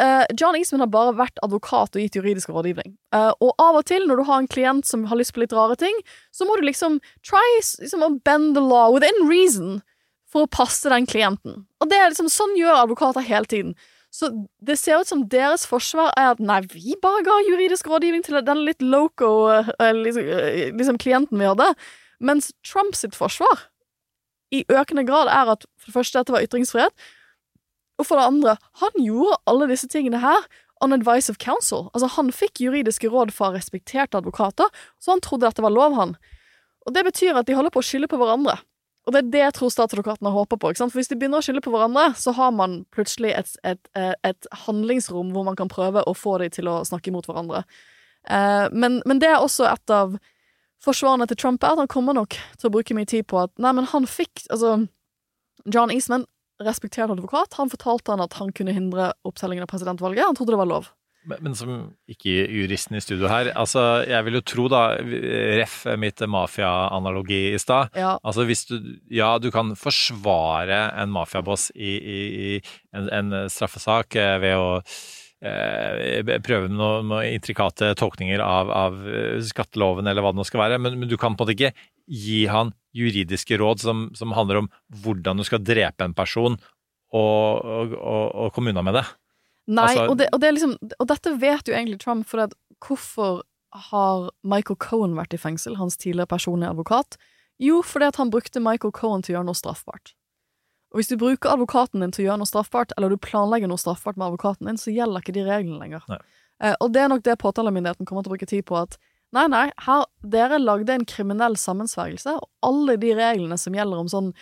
uh, John Eastman har bare vært advokat og gitt juridisk rådgivning. Og av og til, når du har en klient som har lyst på litt rare ting, så må du liksom try liksom, å bend the law within reason for å passe den klienten. Og det er liksom, sånn gjør advokater hele tiden. Så det ser ut som deres forsvar er at nei, vi bare ga juridisk rådgivning til den litt loco eh, liksom, eh, liksom klienten vi hadde. Mens Trump sitt forsvar i økende grad er at for det første dette var ytringsfrihet, og for det andre, han gjorde alle disse tingene her on advice of counsel. Altså, han fikk juridiske råd fra respekterte advokater, så han trodde dette var lov, han. Og det betyr at de holder på å skylde på hverandre. Og det er det jeg tror statsadvokatene håper på. For Hvis de begynner å skylde på hverandre, så har man plutselig et, et, et, et handlingsrom hvor man kan prøve å få dem til å snakke imot hverandre. Eh, men, men det er også et av forsvarene til Trump, er at han kommer nok til å bruke mye tid på at Nei, men han fikk Altså, John Eastman, respektert advokat, han fortalte han at han kunne hindre opptellingen av presidentvalget. Han trodde det var lov. Men, som ikke juristen i studio her, altså jeg vil jo tro da, ref mitt mafia-analogi i stad, Ja. altså hvis du, ja du kan forsvare en mafiaboss i, i, i en, en straffesak eh, ved å eh, prøve noen noen intrikate tolkninger av, av eh, skatteloven eller hva det nå skal være, men, men du kan på en måte ikke gi han juridiske råd som, som handler om hvordan du skal drepe en person og, og, og, og komme unna med det. Nei, Altså- og, det, og, det liksom, og dette vet jo egentlig Trump, for at, hvorfor har Michael Cohen vært i fengsel, hans tidligere personlige advokat? Jo, fordi at han brukte Michael Cohen til å gjøre noe straffbart. Og hvis du bruker advokaten din til å gjøre noe straffbart, eller du planlegger noe straffbart med advokaten din, så gjelder ikke de reglene lenger. Eh, og det er nok det påtalemyndigheten kommer til å bruke tid på, at nei, nei, her, dere lagde en kriminell sammensvergelse, og alle de reglene som gjelder om sånn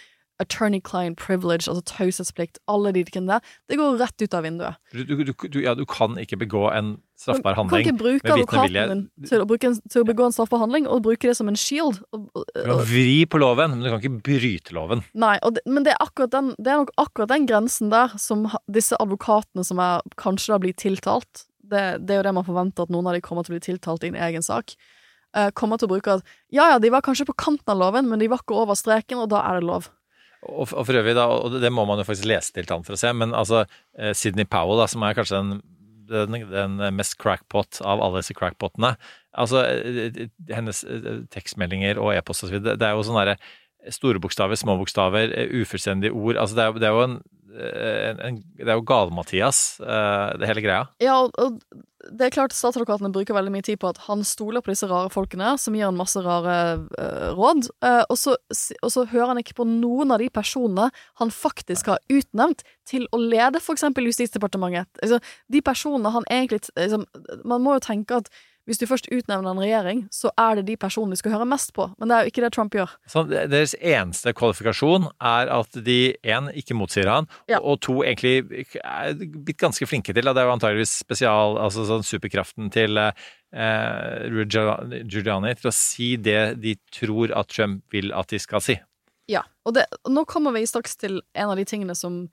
attorney-client privilege, altså taushetsplikt, alle de tingene der, det går rett ut av vinduet. Du, du, du, du, ja, du kan ikke begå en straffbar Du kan handling ikke bruke med vitende vilje. advokaten din til å, bruke en, til å begå en straffbar handling, og bruke det som en shield. Og, og, Du kan vri på loven, men du kan ikke bryte loven. Nei, det, men det er, den, det er nok akkurat den grensen der som disse advokatene som er, kanskje da blir tiltalt det, det er jo det man forventer at noen av de kommer til å bli tiltalt i en egen sak. eh, kommer til å bruke at ja, ja, de var kanskje på kanten av loven, men de var ikke over streken, og da er det lov. Og, og for øvrig, da, og det må man jo faktisk lese til for å se, men altså eh, Sidney Powell, da, som er kanskje den, den, den mest crackpot av alle disse crackpotene. Altså, eh, hennes eh, tekstmeldinger og e-post og så videre, det er jo sånn derre store bokstaver, små bokstaver, eh, ufullstendige ord Altså, det er, det er jo en eh, en, en, Det er jo gal-Mathias, eh, det hele greia. Ja, og, det er klart statsadvokatene bruker veldig mye tid på at han stoler på disse rare folkene som gir han masse rare uh, råd, uh, og, så, og så hører han ikke på noen av de personene han faktisk har utnevnt til å lede eksempel Justisdepartementet. Altså, de personene han egentlig liksom, Man må jo tenke at hvis du først utnevner en regjering, så er det de personene du skal høre mest på. Men det er jo ikke det Trump gjør. Så deres eneste kvalifikasjon er at de én ikke motsier han, Ja. og to egentlig er blitt ganske flinke til, det er jo antageligvis spesial, altså sånn superkraften til eh, Giuliani til å si det de tror at Trump vil at de skal si. Ja, og det, nå kommer vi straks til en av de tingene som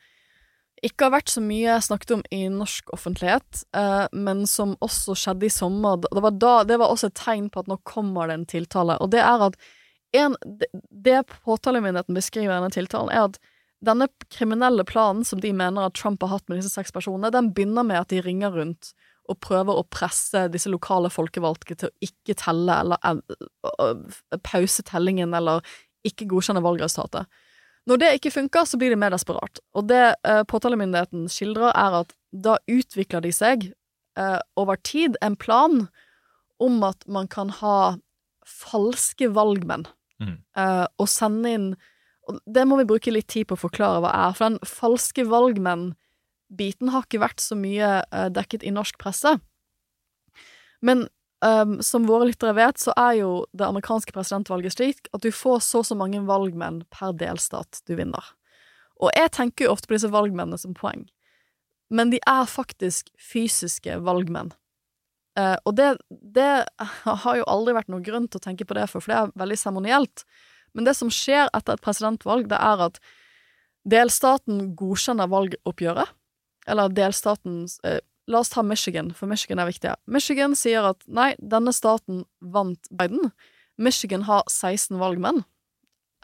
ikke har vært så mye snakket om i norsk offentlighet, eh, men som også skjedde i sommer. Det var, da, det var også et tegn på at nå kommer det en tiltale, og det er at en, det, påtalemyndigheten beskriver i denne tiltalen, er at denne kriminelle planen som de mener at Trump har hatt med disse seks personene, den begynner med at de ringer rundt og prøver å presse disse lokale folkevalgte til å ikke telle eller eh, pause tellingen eller ikke godkjenne valgresultatet. Når det ikke funker, så blir det mer desperat. Og det eh, påtalemyndigheten skildrer, er at da utvikler de seg eh, over tid en plan om at man kan ha falske valgmenn Mm. eh, og sende inn og Det må vi bruke litt tid på å forklare hva er, for den falske valgmenn-biten har ikke vært så mye eh, dekket i norsk presse. Men Um, som våre lyttere vet, så er jo det amerikanske presidentvalget slik at du får så og så mange valgmenn per delstat du vinner. Og jeg tenker jo ofte på disse valgmennene som poeng, men de er faktisk fysiske valgmenn. Uh, og det, det *laughs* har jo aldri vært noen grunn til å tenke på det for, det er veldig seremonielt. Men det som skjer etter et presidentvalg, det er at delstaten godkjenner valgoppgjøret, eller delstaten uh, La oss ta Michigan, for Michigan er viktig. Michigan sier at nei, denne staten vant Biden. Michigan har 16 valgmenn.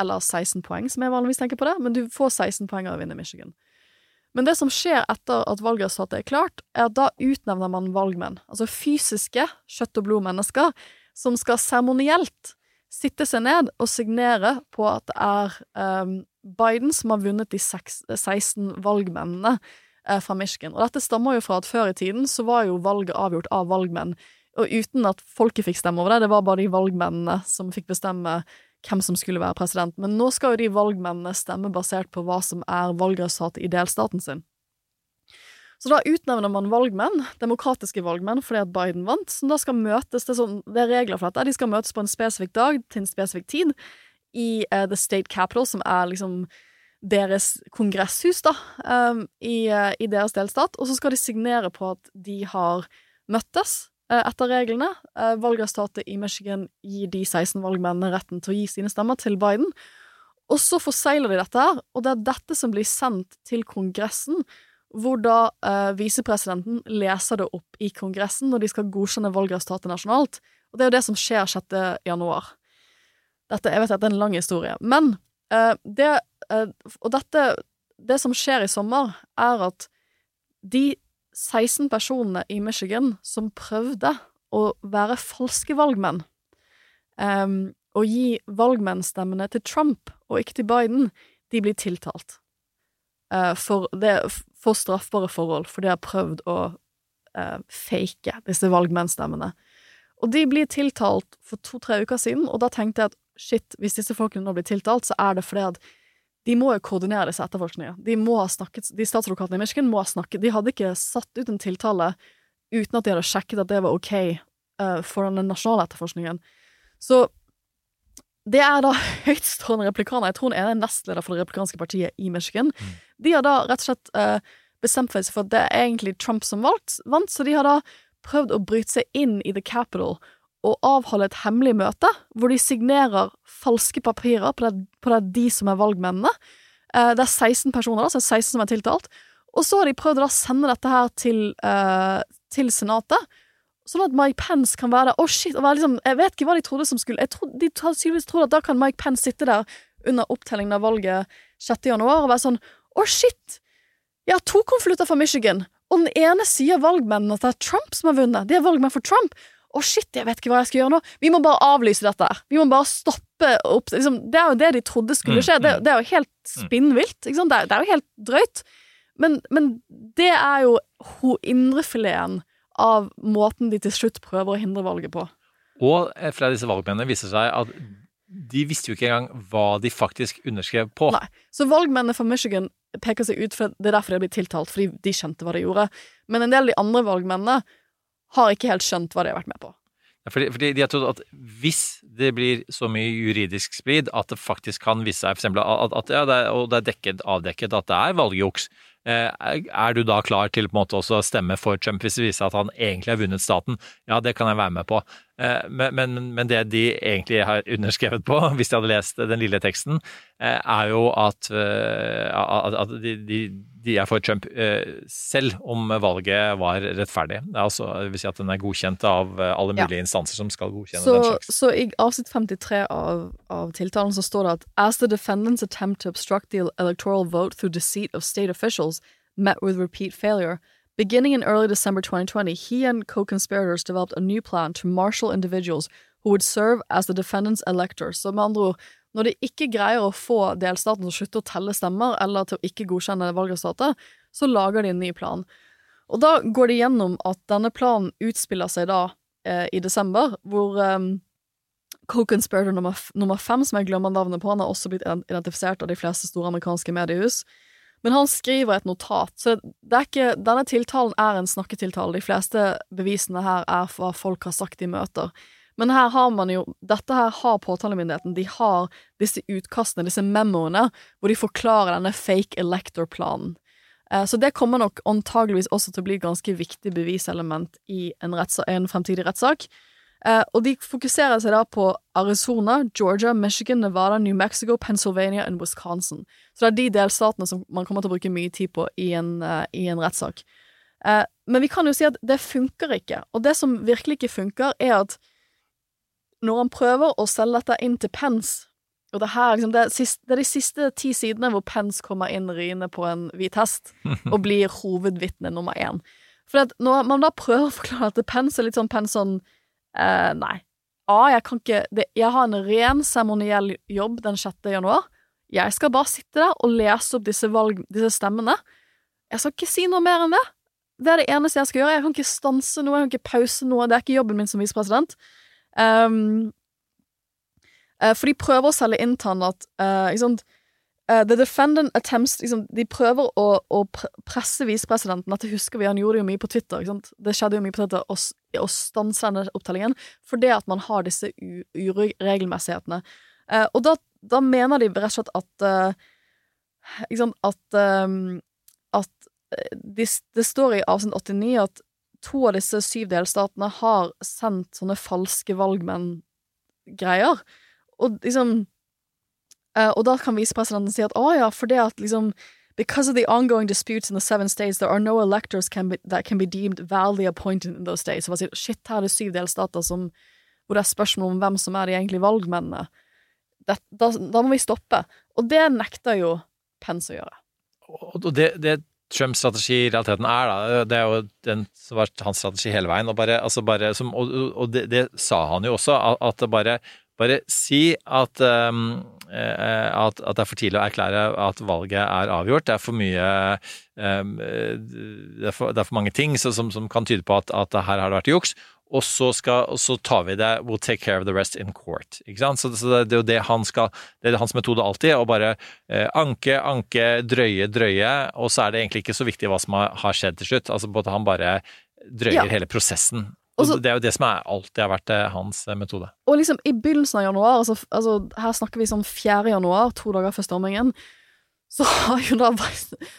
Eller 16 poeng, som jeg vanligvis tenker på det, men du får 16 poeng av å vinne Michigan. Men det som skjer etter at valgresultatet er klart, er at da utnevner man valgmenn, altså fysiske kjøtt og blod-mennesker, som skal seremonielt sitte seg ned og signere på at det er um, Biden som har vunnet de 16 valgmennene fra Michigan. Og dette stammer jo fra at før i tiden så var jo valget avgjort av valgmenn, og uten at folket fikk stemme over det, det var bare de valgmennene som fikk bestemme hvem som skulle være president. Men nå skal jo de valgmennene stemme basert på hva som er valgresultatet i delstaten sin. Så da utnevner man valgmenn, demokratiske valgmenn, fordi at Biden vant, som da skal møtes det er, sånn, det er regler for dette. De skal møtes på en spesifikk dag til en spesifikk tid i uh, The State Capital, som er liksom deres kongresshus, da, um, i, uh, i, deres delstat, og så skal de signere på at de har møttes uh, etter reglene. Uh, valgresultatet i Michigan gir de 16 valgmennene retten til å gi sine stemmer til Biden. Og så forsegler de dette her, og det er dette som blir sendt til Kongressen, hvor da visepresidenten leser det opp i Kongressen når de skal godkjenne valgresultatet nasjonalt. Og det er jo det som skjer 6. januar. Dette, jeg vet at det er en lang historie, men det og dette Det som skjer i sommer, er at de 16 personene i Michigan som prøvde å være falske valgmenn, um, og gi valgmennstemmene til Trump og ikke til Biden, de blir tiltalt. Uh, for, det, for straffbare forhold, for de har prøvd å fake disse valgmennstemmene. Og de blir tiltalt for to-tre uker siden, og da tenkte jeg at shit, hvis disse folkene nå blir tiltalt, så er det fordi at de må jo koordinere disse etterforskningene. De må ha snakket, de statsadvokatene i Michigan må ha snakket De hadde ikke satt ut en tiltale uten at de hadde sjekket at det var ok uh, for den nasjonale etterforskningen. Så det er da *laughs* høytstående replikaner. Jeg tror han er nestleder for det replikanske partiet i Michigan. Mm. De har da rett og slett uh, bestemt seg for at det er egentlig Trump som valgt, vant, så de har da prøvd å bryte seg inn i The Capitol og avholde et hemmelig møte hvor de signerer falske papirer på det, på det de som er valgmennene. Eh, det er 16 personer, da, så det er 16 som er tiltalt. Og så har de prøvd å sende dette her til, eh, til Senatet, sånn at Mike Pence kan være der. Å, oh, shit! Liksom, jeg vet ikke hva de trodde som skulle jeg trodde, De tydeligvis trodd at da kan Mike Pence sitte der under opptellingen av valget 6. januar og være sånn Å, oh, shit! Jeg har to konvolutter fra Michigan, og den ene sier valgmennene at det er Trump som har vunnet. De er valgmenn for Trump. Å, oh shit, jeg vet ikke hva jeg skal gjøre nå. Vi må bare avlyse dette. Vi må bare stoppe opp liksom, Det er jo det de trodde skulle skje. Det, det er jo helt spinnvilt. Det det, er, jo helt drøyt. Men, men det er jo ho indrefileten av måten de til slutt prøver å hindre valget på. Og flere av disse valgmennene viser seg at de visste jo ikke engang hva de faktisk underskrev på. Nei. Så valgmennene fra Michigan peker seg ut, for det er derfor de blir tiltalt, fordi de skjønte hva de gjorde. Men en del av de andre valgmennene har ikke helt skjønt hva de har vært med på. Fordi, fordi de har trodd at hvis det blir så mye juridisk splid at det faktisk kan vise seg for eksempel at, at ja, det er, og det er dekket, avdekket at det er valgjuks, eh, er du da klar til på en måte også å stemme for Trump hvis det viser seg at han egentlig har vunnet staten? Ja, det kan jeg være med på. Eh, men, men, men det de egentlig har underskrevet på, hvis de hadde lest den lille teksten, eh, er jo at, eh, at, at de, de, de er for Trump selv om valget var rettferdig. Det, er altså, det vil si at den er godkjent av alle alle Ja. mulige instanser som skal godkjenne Så, den slags. så i avsnitt 53 av, av tiltalen så står det at As the defendants attempt to obstruct the electoral vote through deceit of state officials met with repeat failure, beginning in early December 2020, he and co-conspirators developed a new plan to marshal individuals who would serve as the defendants' electors. Så med andre ord, når de ikke greier å få delstaten til å slutte å telle stemmer, eller til å ikke godkjenne valgresultatet, så lager de en ny plan. Og da går de gjennom at denne planen utspiller seg da eh, i desember, hvor eh, co-conspirator nummer, nummer fem, som jeg glemmer navnet på, han har også blitt identifisert av de fleste store amerikanske mediehus. Men han skriver et notat, så ikke, denne tiltalen er en snakketiltale. De fleste bevisene her er hva folk har sagt i møter. Men her har man jo, dette her har påtalemyndigheten. De har disse utkastene, disse memoene, hvor de forklarer denne fake elector-planen. Eh, Så det kommer nok antageligvis også til å bli et ganske viktig beviselement i en, retts, en fremtidig rettssak. Eh, og de fokuserer seg da på Arizona, Georgia, Michigan, Nevada, New Mexico, Pennsylvania og Wisconsin. Så det er de delstatene som man kommer til å bruke mye tid på i en, uh, i en rettssak. Uh, men vi kan jo si at det funker ikke. Og det som virkelig ikke funker, er at når han prøver å selge dette inn til Pence og det, her, liksom, det, er siste, det er de siste ti sidene hvor Pence kommer inn riende på en hvit hest *laughs* og blir hovedvitne nummer én. For når man da prøver å forklare at Pence er litt sånn Pence sånn eh, Nei. A, jeg kan ikke det, Jeg har en ren seremoniell jobb den 6. januar. Jeg skal bare sitte der og lese opp disse, valg, disse stemmene. Jeg skal ikke si noe mer enn det. Det er det eneste jeg skal gjøre. Jeg kan ikke stanse noe, jeg kan ikke pause noe. Det er ikke jobben min som visepresident. Um, for de prøver å selge inn til han at eh, eh, The defendant attempts liksom, De prøver å, å pr- presse visepresidenten. Dette husker vi, han gjorde jo mye på Twitter. Det skjedde jo mye på Twitter å, å stanse denne opptellingen fordi at man har disse uregelmessighetene. Uh, og da, da mener de rett og slett at uh, sant At, eh, at de, det står i avsnitt 89 at to av disse syv delstatene har sendt sånne falske valgmenn-greier. Og liksom eh, Og da kan visepresidenten si at å ja, for det at liksom Because of the ongoing disputes in the seven states, there are no electors can be, that can be deemed validly appointed in those states. Så sier, shit, her er det syv delstater som, hvor det er spørsmål om hvem som er de egentlige valgmennene. Det, da, da må vi stoppe. Og det nekter jo Pence å gjøre. Og det, det Trumps strategi i realiteten er, da, det er jo den som var hans strategi hele veien. Og, bare, altså bare, som, og, og det, det sa han jo også, at, at bare bare si at, um, at, at det er for tidlig å erklære at valget er avgjort. Det er for mye um, det, er for, det er for mange ting som, som kan tyde på at, at her har det vært juks. Og så, skal, og så tar vi det We'll take care of the rest in court. Ikke sant? Så, så det, det er jo det han skal Det er hans metode alltid. Å bare eh, anke, anke, drøye, drøye. Og så er det egentlig ikke så viktig hva som har, har skjedd til slutt. Altså både han bare drøyer Ja. hele prosessen. Og Også- det er jo det som er, alltid har vært eh, hans eh, metode. Og liksom i begynnelsen av januar, altså, altså her snakker vi sånn 4. januar, to dager før stormingen, så har jo da,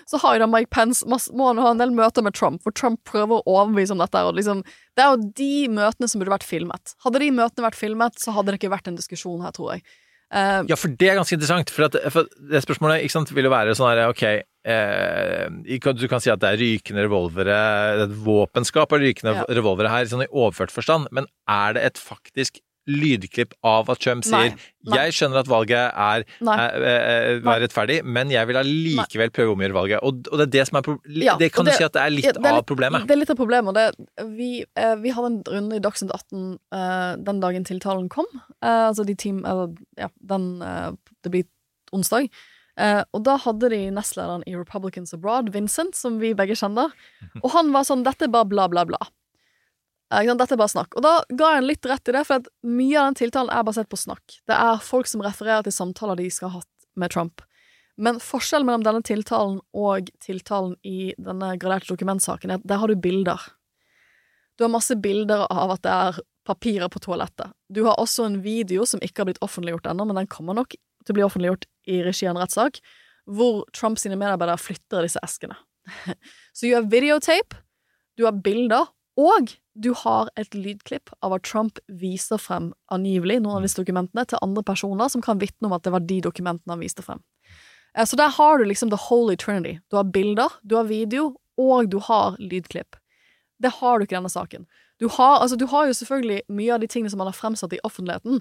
så har jo da Mike Pence masse, må han ha en del møter med Trump, hvor Trump prøver å overbevise om dette. Og liksom, det er jo de møtene som burde vært filmet. Hadde de møtene vært filmet, så hadde det ikke vært en diskusjon her, tror jeg. Uh, Ja, for det er ganske interessant. For, at, for det spørsmålet ikke sant, vil jo være sånn her, ok eh, Du kan si at det er rykende revolvere, det er et våpenskap av rykende Ja. revolvere her, sånn i overført forstand, men er det et faktisk lydklipp av at Trump sier nei. jeg skjønner at valget er, er, er, er, rettferdig, men jeg vil allikevel prøve å omgjøre valget. Og, og det er det som er Ja, Det kan det, du si at det er litt ja, det er av problemet. Det er litt av problemet. Det, vi, eh, vi hadde en runde i Dagsnytt 18 eh, den dagen tiltalen kom. Eh, altså de team, eller, ja, den, eh, det blir onsdag. Eh, og da hadde de nestlederen i Republicans Abroad, Vincent, som vi begge kjenner, og han var sånn 'Dette er bare bla, bla, bla'. Uh. Dette er bare snakk. Og da ga jeg en litt rett i det, for mye av den tiltalen er basert på snakk. Det er folk som refererer til samtaler de skal ha hatt med Trump. Men forskjellen mellom denne tiltalen og tiltalen i denne graderte dokumentsaken er at der har du bilder. Du har masse bilder av at det er papirer på toalettet. Du har også en video som ikke har blitt offentliggjort ennå, men den kommer nok til å bli offentliggjort i regi av en rettssak, hvor Trump sine medarbeidere flytter disse eskene. *laughs* Så du har videotape, du har bilder, og du har et lydklipp av at Trump viser frem angivelig noen av disse dokumentene til andre personer som kan vitne om at det var de dokumentene han viste frem. Eh, Så der har du liksom the holy trinity. Du har bilder, du har video, og du har lydklipp. Det har du ikke i denne saken. Du har, altså, du har jo selvfølgelig mye av de tingene som han har fremsatt i offentligheten,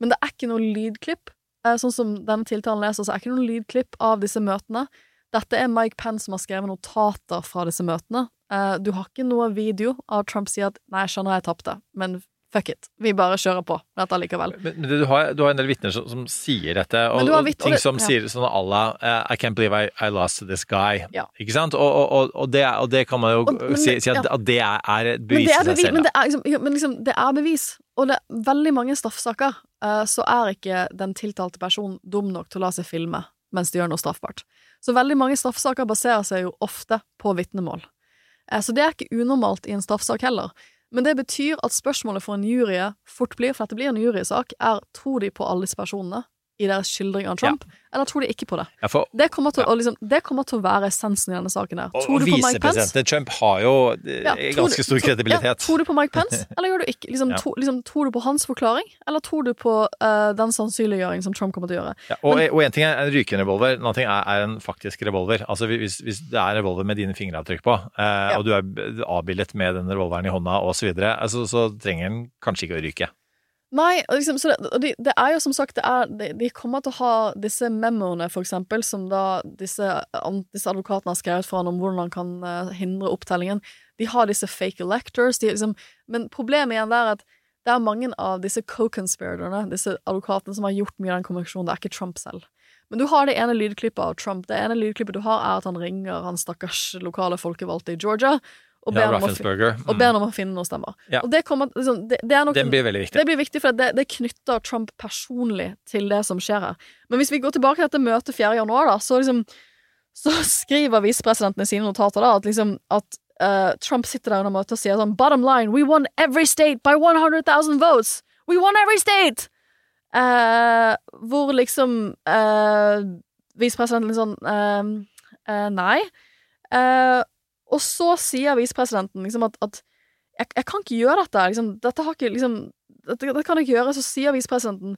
men det er ikke noe lydklipp. Eh, Sånn som denne tiltalen leser, så er det ikke noe lydklipp av disse møtene. Dette er Mike Pence som har skrevet notater fra disse møtene. Eh, Du har ikke noe video av Trump sier at 'nei, jeg skjønner jeg tapte', men fuck it, vi bare kjører på med dette likevel. Men, du, har, du har en del vitner som, som sier dette, og, og ting som ja. sier sånn à la eh, I can't believe I, I lost to this guy. Ja. Ikke sant? Og, og, det, og det kan man jo men si, si at, ja. at det er, er et bevis i seg selv. men det er liksom, men liksom, det er bevis. Og det er veldig mange straffesaker, så er ikke den tiltalte personen dum nok til å la seg filme mens de gjør noe straffbart. Så veldig mange straffesaker baserer seg jo ofte på vitnemål. Eh, så det er ikke unormalt i en straffesak heller. Men det betyr at spørsmålet for en jury fort blir, for dette blir en jurysak, er tror de på alle disse personene i deres skildring av Trump, eller tror de ikke på det? Ja, for, Det kommer, til, å liksom, det kommer til å være essensen i denne saken her. Tror og du på Mike Pence? Trump har jo eh, Ja, ganske stor kredibilitet. Ja, tror du på Mike Pence, *laughs* eller gjør du ikke? Liksom, Ja. to, liksom, tror du på hans forklaring, eller tror du på uh, den sannsynliggjøring som Trump kommer til å gjøre? Ja, og, og en ting er en rykende revolver, en annen ting er, er en faktisk revolver. Altså hvis, hvis det er en revolver med dine fingeravtrykk på, eh, og du er avbildet med den revolveren i hånda osv., så, altså, så trenger den kanskje ikke å ryke. Nei, liksom, det, og de, det er jo som sagt er, de, de kommer til å ha disse memoene, for eksempel, som da disse, disse advokatene har skrevet for han om hvordan han kan uh, hindre opptellingen. De har disse fake electors. De, liksom, men problemet igjen er at det er mange av disse co-conspiratorene, disse advokatene, som har gjort mye av den konvensjonen. Det er ikke Trump selv. Men du har det ene lydklippet av Trump. Det ene lydklippet du har, er at han ringer han stakkars lokale folkevalgte i Georgia og ber, Ja, om, å. Og ber om å finne noen stemmer. Ja. Det, kommer, liksom, det, det nok det, blir veldig viktig. det blir viktig, for det, knytter Trump personlig til det som skjer her. Men hvis vi går tilbake til dette møtet 4. januar, da, så liksom Så skriver visepresidenten i sine notater da at liksom at uh, Trump sitter der under møtet og sier sånn Bottom line, we won every state by 100,000 votes! We won every state! Uh, hvor liksom uh, visepresidenten sånn uh, Nei. Eh, og så sier visepresidenten liksom at, at jeg, jeg kan ikke gjøre dette. Liksom, dette ikke liksom dette, dette kan jeg ikke gjøre. Så sier visepresidenten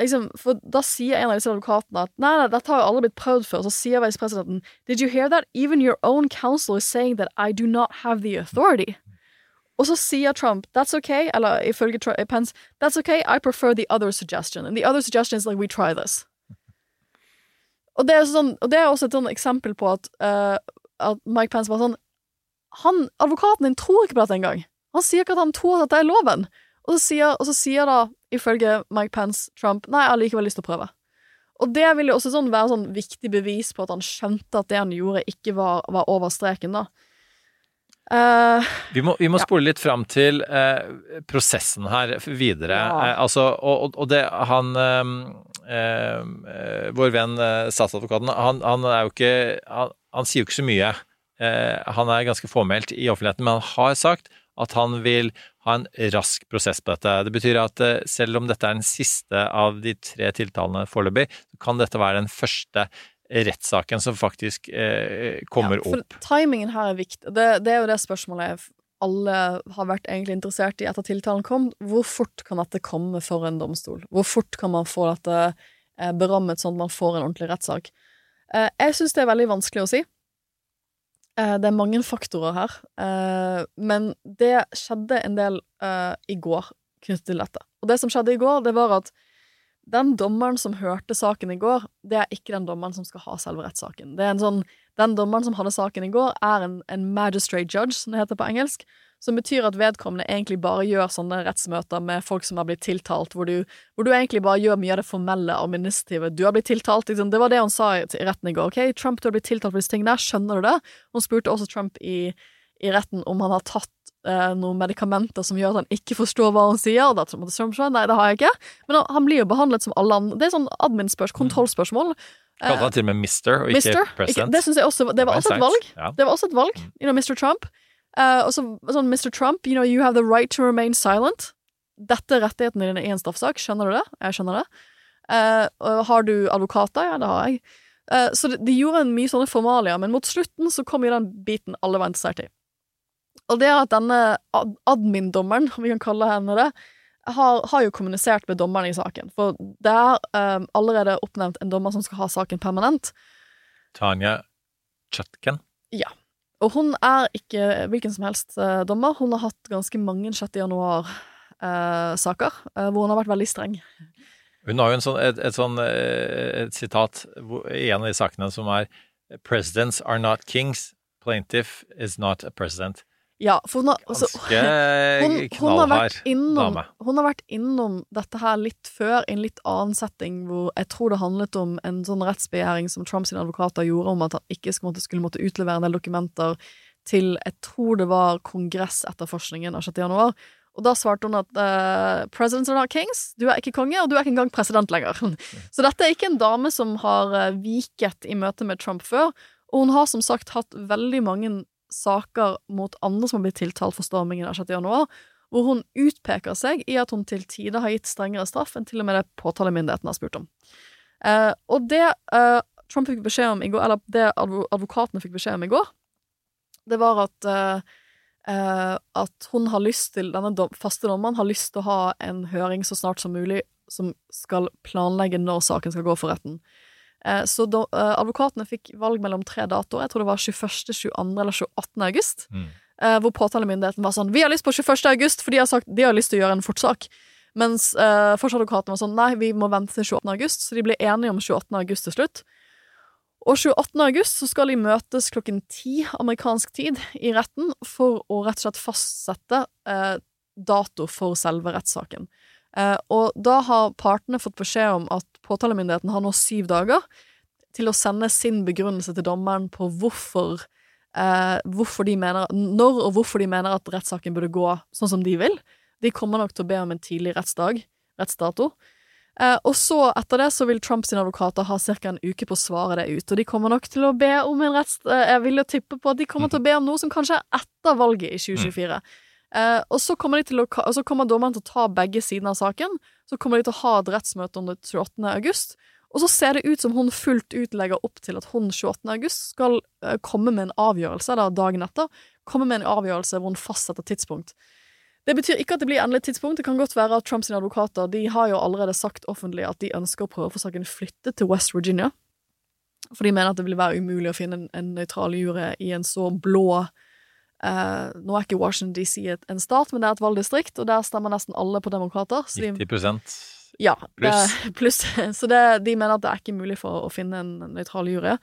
liksom, For da sier en av disse advokatene at nei, nei, dette har aldri blitt prøvd før. Så sier visepresidenten Did you hear that? Even your own counsel is saying that I do not have the authority. Og så sier Trump That's okay, eller ifølge Tr- Pence That's okay, I prefer the other suggestion. And the other suggestion is like we try this. Og det er, sånn, og det er også et sånn eksempel på at, uh, at Mike Pence var sånn han, Advokaten din tror ikke på dette engang. Han sier ikke at han tror at dette er loven. Og så sier, og så sier da, ifølge Mike Pence, Trump Nei, jeg har likevel lyst til å prøve. Og det vil jo også sånn være sånn viktig bevis på at han skjønte at det han gjorde, ikke var, var over streken, da. Uh, Vi må, vi må spole litt fram til uh, prosessen her videre. Ja. Uh, altså, og, og- det han eh, eh, Vår venn statsadvokaten, han, han er jo ikke han, han sier jo ikke så mye. Eh, han er ganske fåmælt i offentligheten, men han har sagt at han vil ha en rask prosess på dette. Det betyr at eh, selv om dette er den siste av de tre tiltalene foreløpig, så kan dette være den første rettssaken som faktisk eh, kommer ja, for opp. Timingen her er viktig. Det, det er jo det spørsmålet alle har vært egentlig interessert i etter tiltalen kom. Hvor fort kan dette komme for en domstol? Hvor fort kan man få dette eh, berammet sånn at man får en ordentlig rettssak? Eh, jeg syns det er veldig vanskelig å si. Eh, det er mange faktorer her. Eh, men det skjedde en del eh, i går knyttet til dette. Og det som skjedde i går, det var at den dommeren som hørte saken i går, det er ikke den dommeren som skal ha selve rettssaken. Det er en sånn, Den dommeren som hadde saken i går, er en, en magistrate judge, som det heter på engelsk. Som betyr at vedkommende egentlig bare gjør sånne rettsmøter med folk som har blitt tiltalt, hvor du, hvor du egentlig bare gjør mye av det formelle, administrative. Du har blitt tiltalt, liksom. Det var det hun sa i retten i går. Ok, Trump, du har blitt tiltalt for disse tingene skjønner du det? Hun spurte også Trump i, i retten om han har tatt noen medikamenter som gjør at han ikke forstår hva han sier. Og Trump svare nei, det har jeg ikke. Men han, blir jo behandlet som alle andre. Det er sånn admin-spørsmål, kontrollspørsmål. Kalte han til og med mister, og ikke Mister. president. Ikke, det synes jeg også Det var også et valg. Ja. Det var også et valg. You know, Mr. Trump. Eh, og så sånn Mr. Trump, you know, you have the right to remain silent. Dette er rettighetene dine i en straffesak. Skjønner du det? Jeg skjønner det. Eh, har du advokater? Ja, det har jeg. Eh, så de, de gjorde en mye sånne formalier, men mot slutten så kom jo den biten alle var interessert i. Og det er at denne ad admin-dommeren, om vi kan kalle henne det, har, har jo kommunisert med dommeren i saken. For det er um, allerede oppnevnt en dommer som skal ha saken permanent. Tanya Chutken. Ja. Og hun er ikke hvilken som helst uh, dommer. Hun har hatt ganske mange 6. januar-saker, eh, hvor hun har vært veldig streng. Hun har jo en sånn, et, et sånn sitat i en av de sakene som er Presidents are not kings. Plaintiff is not a president. Ja, for hun har altså, *laughs* hun, hun, har vært innom, hun har vært innom dette her litt før, i en litt annen setting, hvor jeg tror det handlet om en sånn rettsbegjæring som Trumps advokater gjorde, om at han ikke skulle måtte, skulle måtte utlevere en del dokumenter til Jeg tror det var kongressetterforskningen av 6. januar. Og da svarte hun at uh, Presidents are not kings. Du er ikke konge, og du er ikke engang president lenger. *laughs* Så dette er ikke en dame som har uh, viket i møte med Trump før. Og hun har som sagt hatt veldig mange saker mot andre som har blitt tiltalt for stormingen av 6. januar, hvor hun utpeker seg i at hun til tider har gitt strengere straff enn til og med det påtalemyndigheten har spurt om. Eh, og det eh, Trump fikk beskjed om i går, eller det advo advokatene fikk beskjed om i går, det var at eh, eh, at hun har lyst til, denne faste dommeren har lyst til å ha en høring så snart som mulig som skal planlegge når saken skal gå for retten. Eh, Så da, eh, advokatene fikk valg mellom tre datoer. Jeg tror det var 21., 22. eller 28. august. Mm. Eh, hvor påtalemyndigheten var sånn 'Vi har lyst på 21. august', for de har sagt de har lyst til å gjøre en fortsak. Mens eh, forsvarsadvokaten var sånn 'Nei, vi må vente til 28. august', så de ble enige om 28. august til slutt. Og 28. august så skal de møtes klokken ti amerikansk tid i retten for å rett og slett fastsette eh, dato for selve rettssaken. Eh, og da har partene fått beskjed om at påtalemyndigheten har nå syv dager til å sende sin begrunnelse til dommeren på hvorfor, eh, hvorfor de mener, når og hvorfor de mener at rettssaken burde gå sånn som de vil. De kommer nok til å be om en tidlig rettsdag, rettsdato. Eh, og så, etter det, så vil Trumps advokater ha ca. en uke på å svare det ut. Og de kommer nok til å be om en retts... Eh, jeg vil jo tippe på at de kommer til å be om noe som kanskje er etter valget i 2024. Eh, og så kommer, de til å, og så kommer dommeren til å ta begge sidene av saken. Så kommer de til å ha et rettsmøte om det 28. august. Og så ser det ut som hun fullt ut legger opp til at hun 28. august skal eh, komme med en avgjørelse, da, dagen etter, komme med en avgjørelse hvor hun fastsetter tidspunkt. Det betyr ikke at det blir endelig tidspunkt. Det kan godt være at Trumps advokater de har jo allerede sagt offentlig at de ønsker å prøve å få saken flyttet til West Virginia. For de mener at det vil være umulig å finne en nøytral jury i en så blå eh, Nå er ikke Washington DC et, en stat, men det er et valgdistrikt, og der stemmer nesten alle på demokrater. Så de, 90 ja, Pluss. *laughs* Plus. Så det, de mener at det er ikke mulig for å finne en nøytral jury.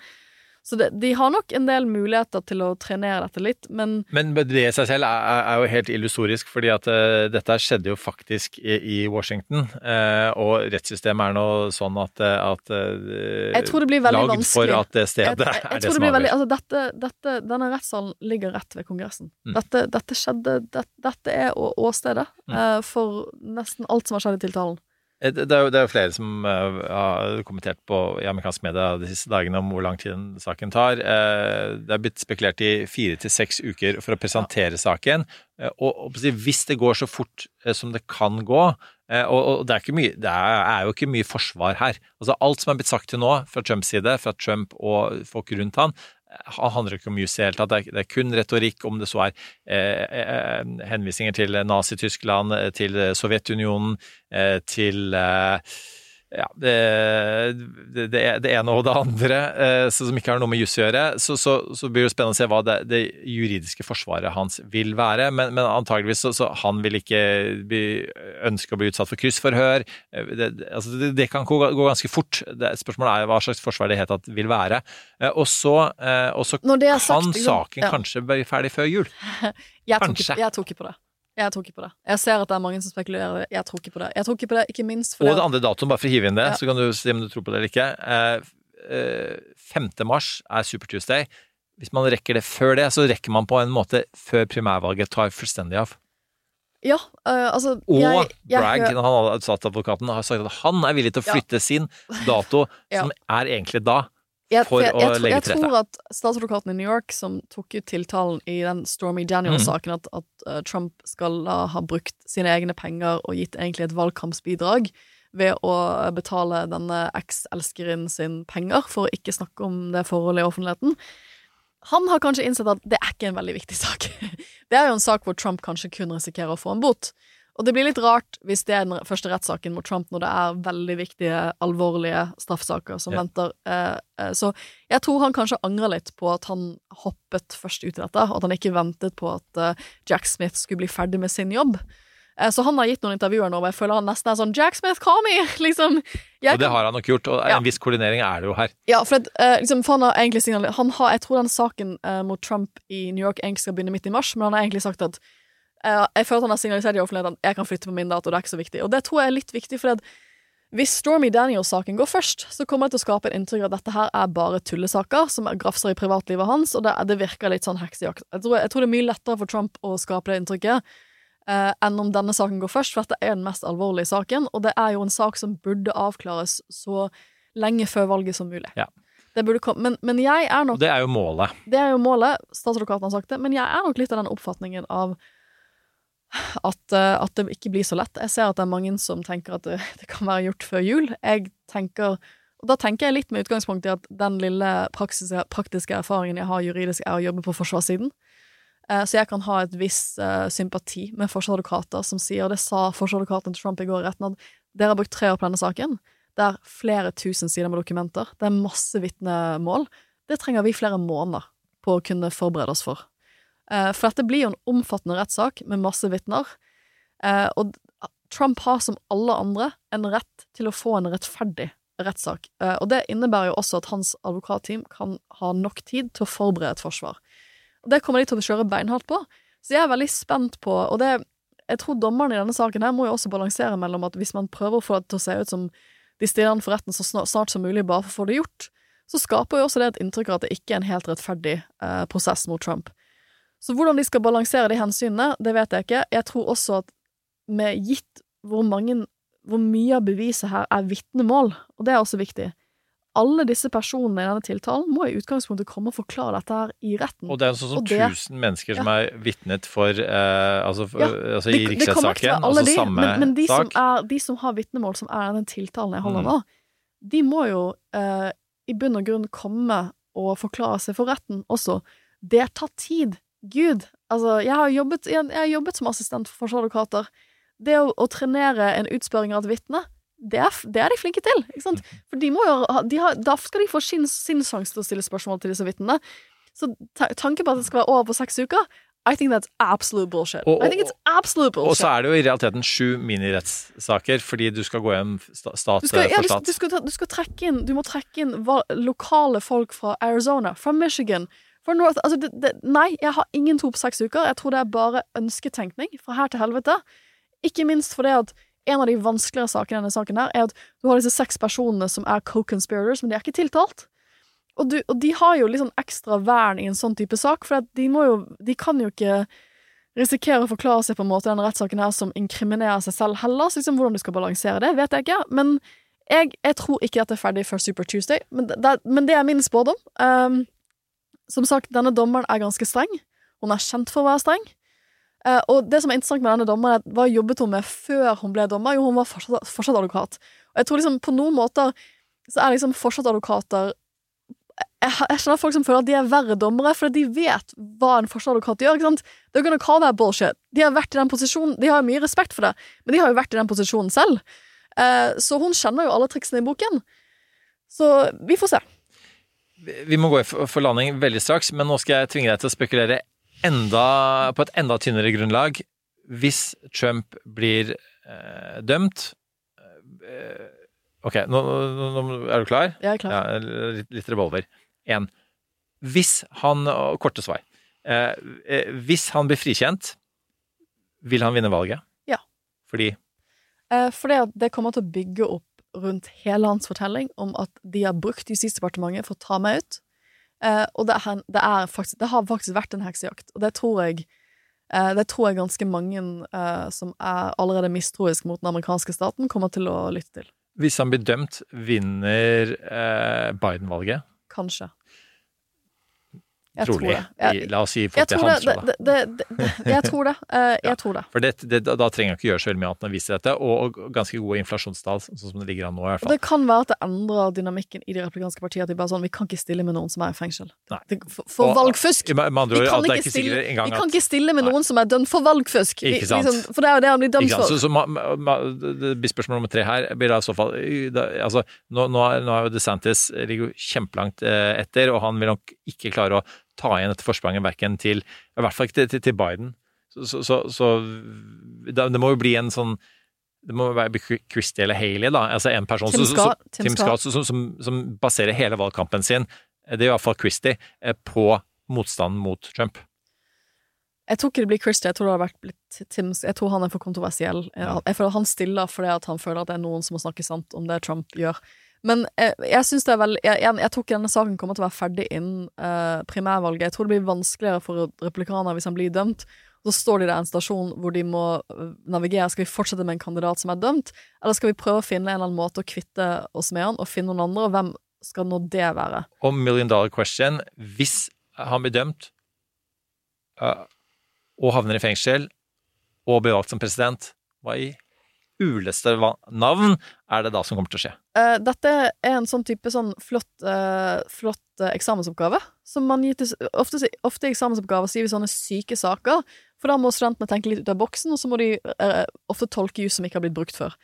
Så det, de har nok en del muligheter til å trenere dette litt, men Men det i seg selv er, er jo helt illusorisk, fordi at uh, dette skjedde jo faktisk i, i Washington. Uh, og rettssystemet er nå sånn at, eh, at uh, Jeg tror det blir veldig vanskelig. for at det jeg, stedet jeg, jeg er det som blir veldig, avgjør. altså dette, dette, Denne rettssalen ligger rett ved Kongressen. Mm. Dette, dette skjedde det, Dette er åstedet Mm. for nesten alt som har skjedd i tiltalen. Eh, Det er jo det er jo flere som eh, har kommentert på i amerikansk media de siste dagene om hvor lang tid saken tar. Eh, det er blitt spekulert i fire til seks uker for å presentere saken. Eh, og, hvis det går så fort som det kan gå og, det, er mye, det er, jo ikke mye forsvar her. Altså Alt som er blitt sagt til nå fra Trumps side, fra Trump og folk rundt han handler ikke om jus i det hele tatt. Det er, kun retorikk, om det så er eh, eh, henvisninger til Nazi-Tyskland, eh, til Sovjetunionen, eh, til eh, ja, det, det, det, ene og det andre, eh, så som ikke har noe med juss å gjøre, så, så, så blir det spennende å se hva det, det juridiske forsvaret hans vil være. Men, men antageligvis så, så han vil ikke bli, ønske å bli utsatt for kryssforhør. Eh, Det, altså det, kan gå, gå ganske fort. Det, spørsmålet er hva slags forsvar det helt tatt vil være. Eh, Og så, sagt, kan liksom, saken ja. kanskje bli ferdig før jul. *laughs* Jeg tror, Kanskje. jeg tok ikke på det. Jeg tror ikke på det. Jeg ser at det er mange som spekulerer. Jeg tror ikke på det. Jeg tror ikke på det, ikke minst Og fordi det andre datoen, bare for å hive inn det, Ja. så kan du si om du tror på det eller ikke. Eh, eh, 5. mars er Super Tuesday. Hvis man rekker det før det, så rekker man på en måte før primærvalget tar fullstendig av. Ja, øh, altså Og jeg, jeg, Bragg, hø- han advokaten, har sagt at han er villig til å Ja. flytte sin dato, *laughs* Ja. som er egentlig da. Jeg, for jeg, å jeg, tror- legge til rette. tror at statsadvokaten i New York, som tok ut tiltalen i den Stormy Daniel-saken, at, at uh, Trump skal da ha brukt sine egne penger og gitt egentlig et valgkampsbidrag ved å betale denne eks-elskeren sin penger for å ikke snakke om det forholdet i offentligheten. Han har kanskje innsett at det er ikke en veldig viktig sak. *laughs* Det er jo en sak hvor Trump kanskje kun risikerer å få en bot. Og det blir litt rart hvis det er den første rettssaken mot Trump når det er veldig viktige, alvorlige straffesaker som Ja. venter. Eh, eh, så jeg tror han kanskje angrer litt på at han hoppet først ut i dette, og at han ikke ventet på at eh, Jack Smith skulle bli ferdig med sin jobb. Så han har gitt noen intervjuer nå, og jeg føler han nesten er sånn Jack Smith, call me! *laughs* liksom. Og det har han nok gjort, og Ja. en viss koordinering er det jo her. ja, for, eh, liksom, for han har egentlig signal- han Jeg tror den saken mot Trump i New York egentlig skal begynne midt i mars, men han har egentlig sagt at Jeg føler at han har signalisert i offentligheten at jeg kan flytte på min dato, det er ikke så viktig. Og det tror jeg er litt viktig, for hvis Stormy Daniels-saken går først, så kommer det til å skape et inntrykk av at dette her er bare tullesaker som er grafser i privatlivet hans, og det, det virker litt sånn heksejakt. Jeg tror, jeg tror det er mye lettere for Trump å skape det inntrykket eh, enn om denne saken går først, for dette er den mest alvorlige saken, og det er jo en sak som burde avklares så lenge før valget som mulig. Ja. Men, men jeg er nok det er jo målet. Det er jo målet, statsadvokaten har sagt det, men jeg er nok litt av den oppfatningen av at, eh, at det ikke blir så lett. Jeg ser at det er mange som tenker at det, det kan være gjort før jul. Jeg tenker og Da tenker jeg litt med utgangspunkt i at den lille praktiske, praktiske erfaringen jeg har juridisk, er å jobbe på forsvarssiden. Eh, Så jeg kan ha et viss eh, sympati med forsvarsadvokater som sier, og det sa forsvarsadvokaten til Trump i går i retten, at dere har brukt tre år på denne saken. Det er flere tusen sider med dokumenter. Det er masse vitnemål. Det trenger vi flere måneder på å kunne forberede oss for. Eh, For dette blir jo en omfattende rettssak med masse vitner. Eh, Og Trump har som alle andre en rett til å få en rettferdig rettssak. Eh, Og det innebærer jo også at hans advokatteam kan ha nok tid til å forberede et forsvar. Og det kommer de til å kjøre beinhardt på. Så jeg er veldig spent på Og det jeg tror dommerne i denne saken her må jo også balansere mellom at hvis man prøver å få det til å se ut som de stiller den for retten så snart, som mulig bare for å få det gjort, så skaper jo også det et inntrykk av at det ikke er en helt rettferdig eh, prosess mot Trump. Så hvordan de skal balansere de hensynene, det vet jeg ikke. Jeg tror også at med gitt hvor mange hvor mye av beviset her er vitnemål, og det er også viktig. Alle disse personene i denne tiltalen må i utgangspunktet komme og forklare dette her i retten. Og det er sånn som det- tusen mennesker som er vitnet for eh, altså, Ja, altså i riksrettssaken, altså de, samme men, men de, som er, de som har vitnemål, som er den tiltalen jeg holder Mm. nå, de må jo eh, i bunn og grunn komme og forklare seg for retten også. Det tar tid. Gud. Altså, jeg har jobbet, jeg, jeg har jobbet som assistent for forsvarsadvokater. Det å, å trenere en utspørring av et vitne, det er, det er de flinke til. Ikke sant? *laughs* For de må jo de har, Da skal de få sin, sin sjanse til å stille spørsmål til disse vitnene. Så ta, tanken på at det skal være over på seks uker, I think that's absolute bullshit. Og- I think it's absolute bullshit. Og så er det jo i realiteten sju minirettssaker, fordi du skal gå hjem stat ja, for du, stat. du, skal, du skal trekke inn Du må trekke inn lokale folk fra Arizona, fra Michigan fra North, altså det, det, Nei, jeg har ingen tro på seks uker. Jeg tror det er bare ønsketenkning fra her til helvete. Ikke minst fordi at en av de vanskeligere sakene i denne saken her er at du har disse seks personene som er co-conspirators, men de er ikke tiltalt. Og, du, og de har jo litt sånn ekstra vern i en sånn type sak, for de jo De kan jo ikke risikere å forklare seg på en måte i denne rettssaken her som inkriminerer seg selv heller. Så liksom hvordan du skal balansere det, vet jeg ikke. Men jeg, jeg tror ikke at det er ferdig før Super Tuesday, men det, det, men det er min spådom. Um, som sagt, denne dommeren er ganske streng. Hun er kjent for å være streng. Eh, og det som er interessant med denne dommeren, er hva jobbet hun med før hun ble dommer? Jo, hun var fortsatt, fortsatt advokat. Og jeg tror liksom på noen måter så er liksom fortsatt advokater jeg, jeg skjønner folk som føler at de er verre dommere, fordi de vet hva en forsvarsadvokat gjør. ikke sant? They're gonna call that bullshit. De har vært i den posisjonen, de har jo mye respekt for det, men de har jo vært i den posisjonen selv. Eh, så hun kjenner jo alle triksene i boken. Så vi får se. Vi må gå for landing veldig straks, men nå skal jeg tvinge deg til å spekulere enda, på et enda tynnere grunnlag. Hvis Trump blir eh, dømt eh, Ok, nå, nå, nå, er du klar? Jeg er klar. Ja, litt, litt revolver. Én. Hvis han Korte svar. Eh, eh, hvis han blir frikjent, vil han vinne valget? Ja. Fordi Eh, fordi det kommer til å bygge opp rundt hele hans fortelling om at de har brukt Justisdepartementet for å ta meg ut. Eh, og det, er, det, er faktisk, det har faktisk vært en heksejakt, og det tror jeg eh, det tror jeg ganske mange eh, som er allerede mistroisk mot den amerikanske staten, kommer til å lytte til. hvis han blir dømt, vinner eh, Biden-valget? Kanskje. Jeg Trolig. tror det. Jeg, La oss si folk til tror hans det, det, det. Jeg tror det. Eh, *laughs* jeg tror det. For det, det, da trenger man ikke gjøre så veldig mye annet enn å vise dette, og, og ganske gode inflasjonstall, sånn som det ligger an nå, i hvert fall. det kan være at det endrer dynamikken i de republikanske partiene, At de bare sånn, vi kan ikke stille med noen som er i fengsel. For for Og- valgfusk! Andre Vi kan, ikke stille, vi kan ikke stille med Nei. noen som er dømt for valgfusk! Vi-. Liksom, for det er jo det han blir dømt for. Så, så ma, ma, spørsmål nummer tre her blir da i så fall da, altså, nå, nå, er, nå er jo DeSantis ligger jo kjempelangt eh, etter, og han vil nok ikke klare å ta igjen dette forspranget verken til I hvert fall ikke til, til, Biden. Så, så, så, så det, må jo bli en sånn det må være Christie eller Haley, da. Altså en person Tim som- Scott- som, Tim Scott. Som, som, som baserer hele valgkampen sin, eh, det er i hvert fall Christie, eh, på motstanden mot Trump. Jeg tror ikke det blir Christie, jeg tror det har vært blitt Tim Jeg tror han er for kontroversiell. Jeg, føler Han stiller fordi at han føler at det er noen som må snakke sant om det Trump gjør. Men eh, jeg syns det er veldig jeg, jeg, jeg tror ikke denne saken kommer til å være ferdig innen eh, primærvalget. Jeg tror det blir vanskeligere for republikanere hvis han blir dømt. Så står de der en stasjon hvor de må øh, navigere. Skal vi fortsette med en kandidat som er dømt, eller skal vi prøve å finne en eller annen måte å kvitte oss med han, og finne noen andre, og hvem skal nå det være? Og million dollar question Hvis han blir dømt uh, og havner i fengsel og blir valgt som president, hva i uleste navn er det da som kommer til å skje? Uh, dette er en sånn type sånn flott, uh, flott uh, eksamensoppgave. Som man gir til, ofte, ofte i eksamensoppgaver sier vi sånne syke saker, for da må studentene tenke litt ut av boksen, og så må de ofte tolke jus som ikke har blitt brukt før.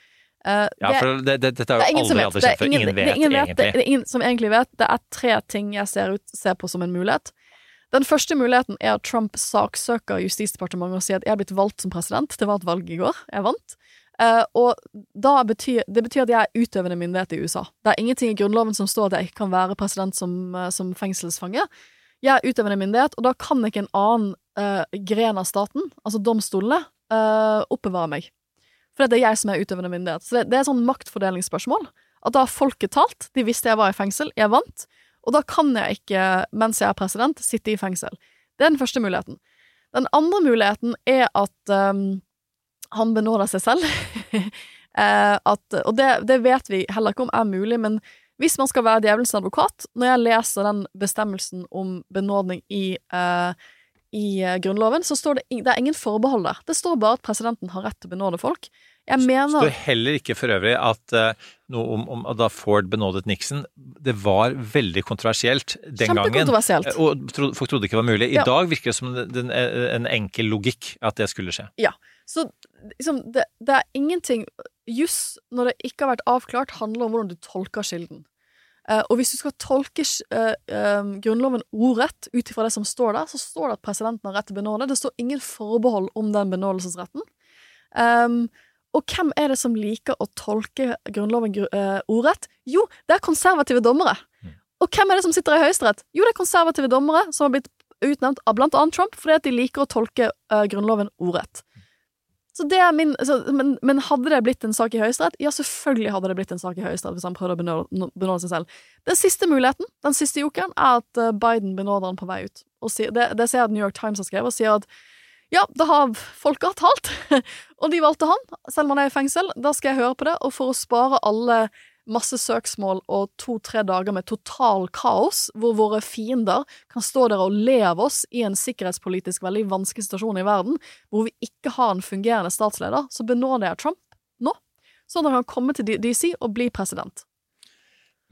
Eh, Ja, det- for det, det, dette har er jo aldri Det skjedd før. ingen, vet ingen vet. egentlig. Det er ingen som egentlig vet. Det er tre ting jeg ser, ut, ser på som en mulighet. Den første muligheten er at Trump saksøker Justisdepartementet og sier at jeg er blitt valgt som president. Det var et valg i går. Jeg vant. Eh, og betyr, det betyr at jeg er utøvende myndighet i USA. Det er ingenting i Grunnloven som står at jeg ikke kan være president som, uh, som fengselsfange. Jeg er utøvende myndighet, og da kan ikke en annen uh, gren av staten, altså domstolene, oppbevare meg. For det er jeg som er utøvende myndighet. Så det, det er et sånn maktfordelingsspørsmål. At da har folket talt, de visste jeg var i fengsel, jeg vant, og da kan jeg ikke, mens jeg er president, sitte i fengsel. Det er den første muligheten. Den andre muligheten er at ehm, han benåder seg selv. *laughs* eh, at, og det, det vet vi heller ikke om er mulig, men hvis man skal være djevelens advokat, når jeg leser den bestemmelsen om benådning i, eh, i eh, Grunnloven, så står det, det er ingen forbehold der. Det står bare at presidenten har rett til å benåde folk. Jeg mener... Det står heller ikke for øvrig at uh, noe om, om da Ford benådet Nixon Det var veldig kontroversielt den gangen. Og tro, folk trodde ikke det var mulig. I Ja. dag virker det som den, den, en enkel logikk at det skulle skje. Ja. Så liksom, det, det er ingenting Juss, når det ikke har vært avklart, handler om hvordan du tolker kilden. Eh, og hvis du skal tolke eh, eh, Grunnloven ordrett ut ifra det som står der, så står det at presidenten har rett til benåde. Det står ingen forbehold om den benådelsesretten. Um, og hvem er det som liker å tolke Grunnloven gru- eh, ordrett? Jo, det er konservative dommere. Og hvem er det som sitter i Høyesterett? Jo, det er konservative dommere som har blitt utnevnt av blant annet Trump fordi at de liker å tolke uh, Grunnloven ordrett. Min, så, men, men hadde det blitt en sak i Høyesterett? Ja, selvfølgelig hadde det blitt en sak i Høyesterett hvis han prøvde å benåde, seg selv. Den siste muligheten, den siste jokeren, er at eh, Biden benåder han på vei ut. Sier, det, det ser jeg at New York Times har skrevet, og sier at ja, da har folket talt, *laughs* og de valgte han, selv om han er i fengsel. Da skal jeg høre på det, og for å spare alle masse søksmål og to-tre dager med total kaos, hvor våre fiender kan stå der og le av oss i en sikkerhetspolitisk veldig vanskelig situasjon i verden, hvor vi ikke har en fungerende statsleder, så benåder jeg Trump nå, sånn at han kan komme til DC og bli president.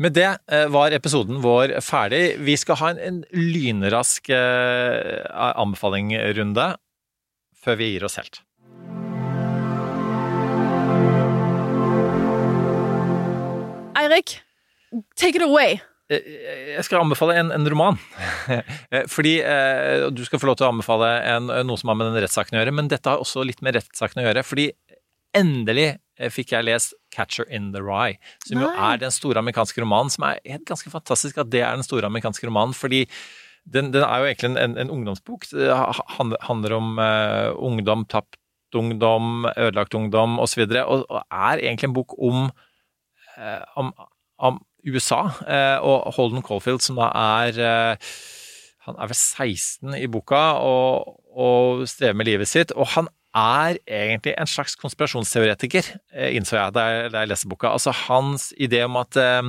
Med det eh, var episoden vår ferdig. Vi skal ha en, en lynrask eh, anbefalingrunde før vi gir oss helt. Eirik, take it away. Eh, Jeg skal anbefale en, en roman. *laughs* Eh, Fordi eh, Du skal få lov til å anbefale en, noe som har med den rettssaken å gjøre, men dette har også litt med rettssaken å gjøre. Fordi endelig eh, fikk jeg lest 'Catcher in the Rye', som jo er den store amerikanske romanen, som er helt ganske fantastisk at det er den store amerikanske romanen. fordi den, den er jo egentlig en, en, en ungdomsbok. Det handler om uh, ungdom, tapt ungdom, ødelagt ungdom osv. Og, og, og er egentlig en bok om, eh, om, om USA eh, og Holden Caulfield, som da er eh, Han er vel 16 i boka og, og strever med livet sitt. Og han er egentlig en slags konspirasjonsteoretiker, eh, innså jeg da jeg, leste boka. Altså hans idé om at eh,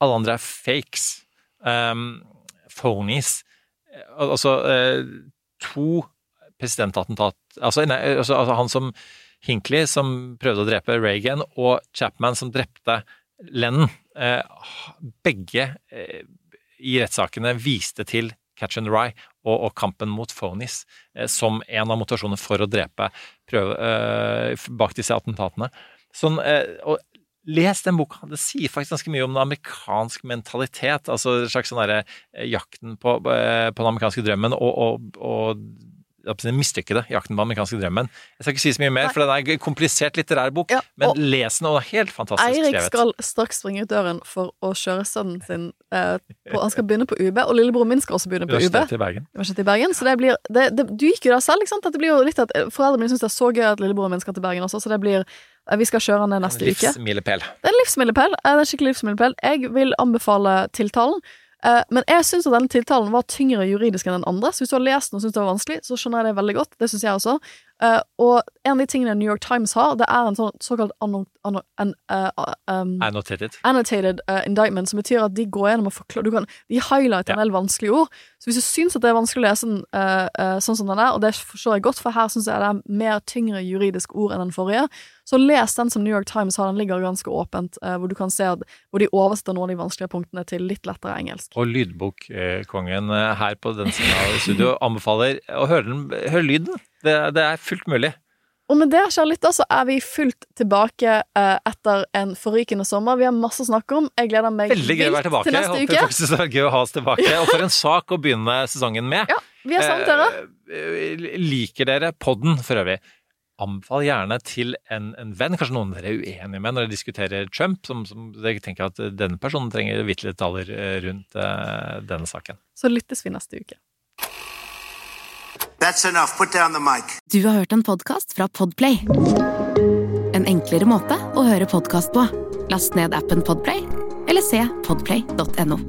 alle andre er fakes, um, phonies. Eh, Altså eh, to presidentattentat altså, nei, altså, altså han som Hinckley, som prøvde å drepe Reagan, og Chapman, som drepte Lennon. Eh, begge eh, i rettssakene viste til Catch and Rye og, kampen mot phonies eh, som en av motivasjonene for å drepe prøve, bak disse attentatene. Sånn, og Les den boka. Det sier faktisk ganske mye om den amerikanske mentalitet. Altså en slags sånn eh, jakten på, på den amerikanske drømmen og, og, og den mislykkede jakten på amerikanske drømmen. Jeg skal ikke si så mye mer, for den er en komplisert litterær bok, Ja, men les den, og det er helt fantastisk Eirik skrevet. skal straks springe ut døren for å kjøre sønnen sin eh, på, Han skal begynne på UB, og lillebroren min skal også begynne på UB. I Bergen. I Bergen. Så det blir det, det, Du gikk jo der selv, ikke sant? At det blir jo litt at Foreldrene mine syns det er så gøy at lillebroren min skal til Bergen også, så det blir eh, Vi skal kjøre den neste uke. Det er en livsmilepæl. eh, Det er en skikkelig livsmilepæl. Jeg vil anbefale tiltalen. Eh, Men jeg syns at denne tiltalen var tyngre juridisk enn den andre. Så hvis du har lest den og syns det var vanskelig, så skjønner jeg det veldig godt. Det syns jeg også. Uh, Og en av de tingene New York Times har, det er en sånn såkalt anno, anno, an, uh, um, Annotated. annotated eh, indictment, som betyr at de går gjennom og forklarer du kan, De highlighter en del vanskelige ord. Så hvis du syns at det er vanskelig å lese den eh, eh, sånn som den er, og det forstår jeg godt, for her syns jeg det er mer tyngre juridisk ord enn den forrige, så les den som New York Times har. Den ligger ganske åpent, eh, hvor du kan se at, hvor de oversetter noen av de vanskelige punktene til litt lettere engelsk. Og lydbokkongen eh, her på den siden av studio anbefaler å høre, den, høre lyden. Det, det er fullt mulig. Og med det, kjære lytter, så er vi fullt tilbake eh, etter en forrykende sommer. Vi har masse å snakke om. Jeg gleder meg Veldig gøy å være tilbake. til neste håper uke. faktisk det er gøy å ha oss tilbake. *laughs* Og for en sak å begynne sesongen med. Ja, vi er savnet dere. Eh, Liker dere podden for øvrig? Anbefal gjerne til en, en venn, kanskje noen dere er uenige med når dere diskuterer Trump, som, som dere tenker at denne personen trenger vitterlige detaljer eh, rundt eh, denne saken. Så lyttes vi neste uke. That's enough. Put down the mic. Du har hørt en podkast fra Podplay. En enklere måte å høre podkast på. Last ned appen Podplay, eller se podplay.no.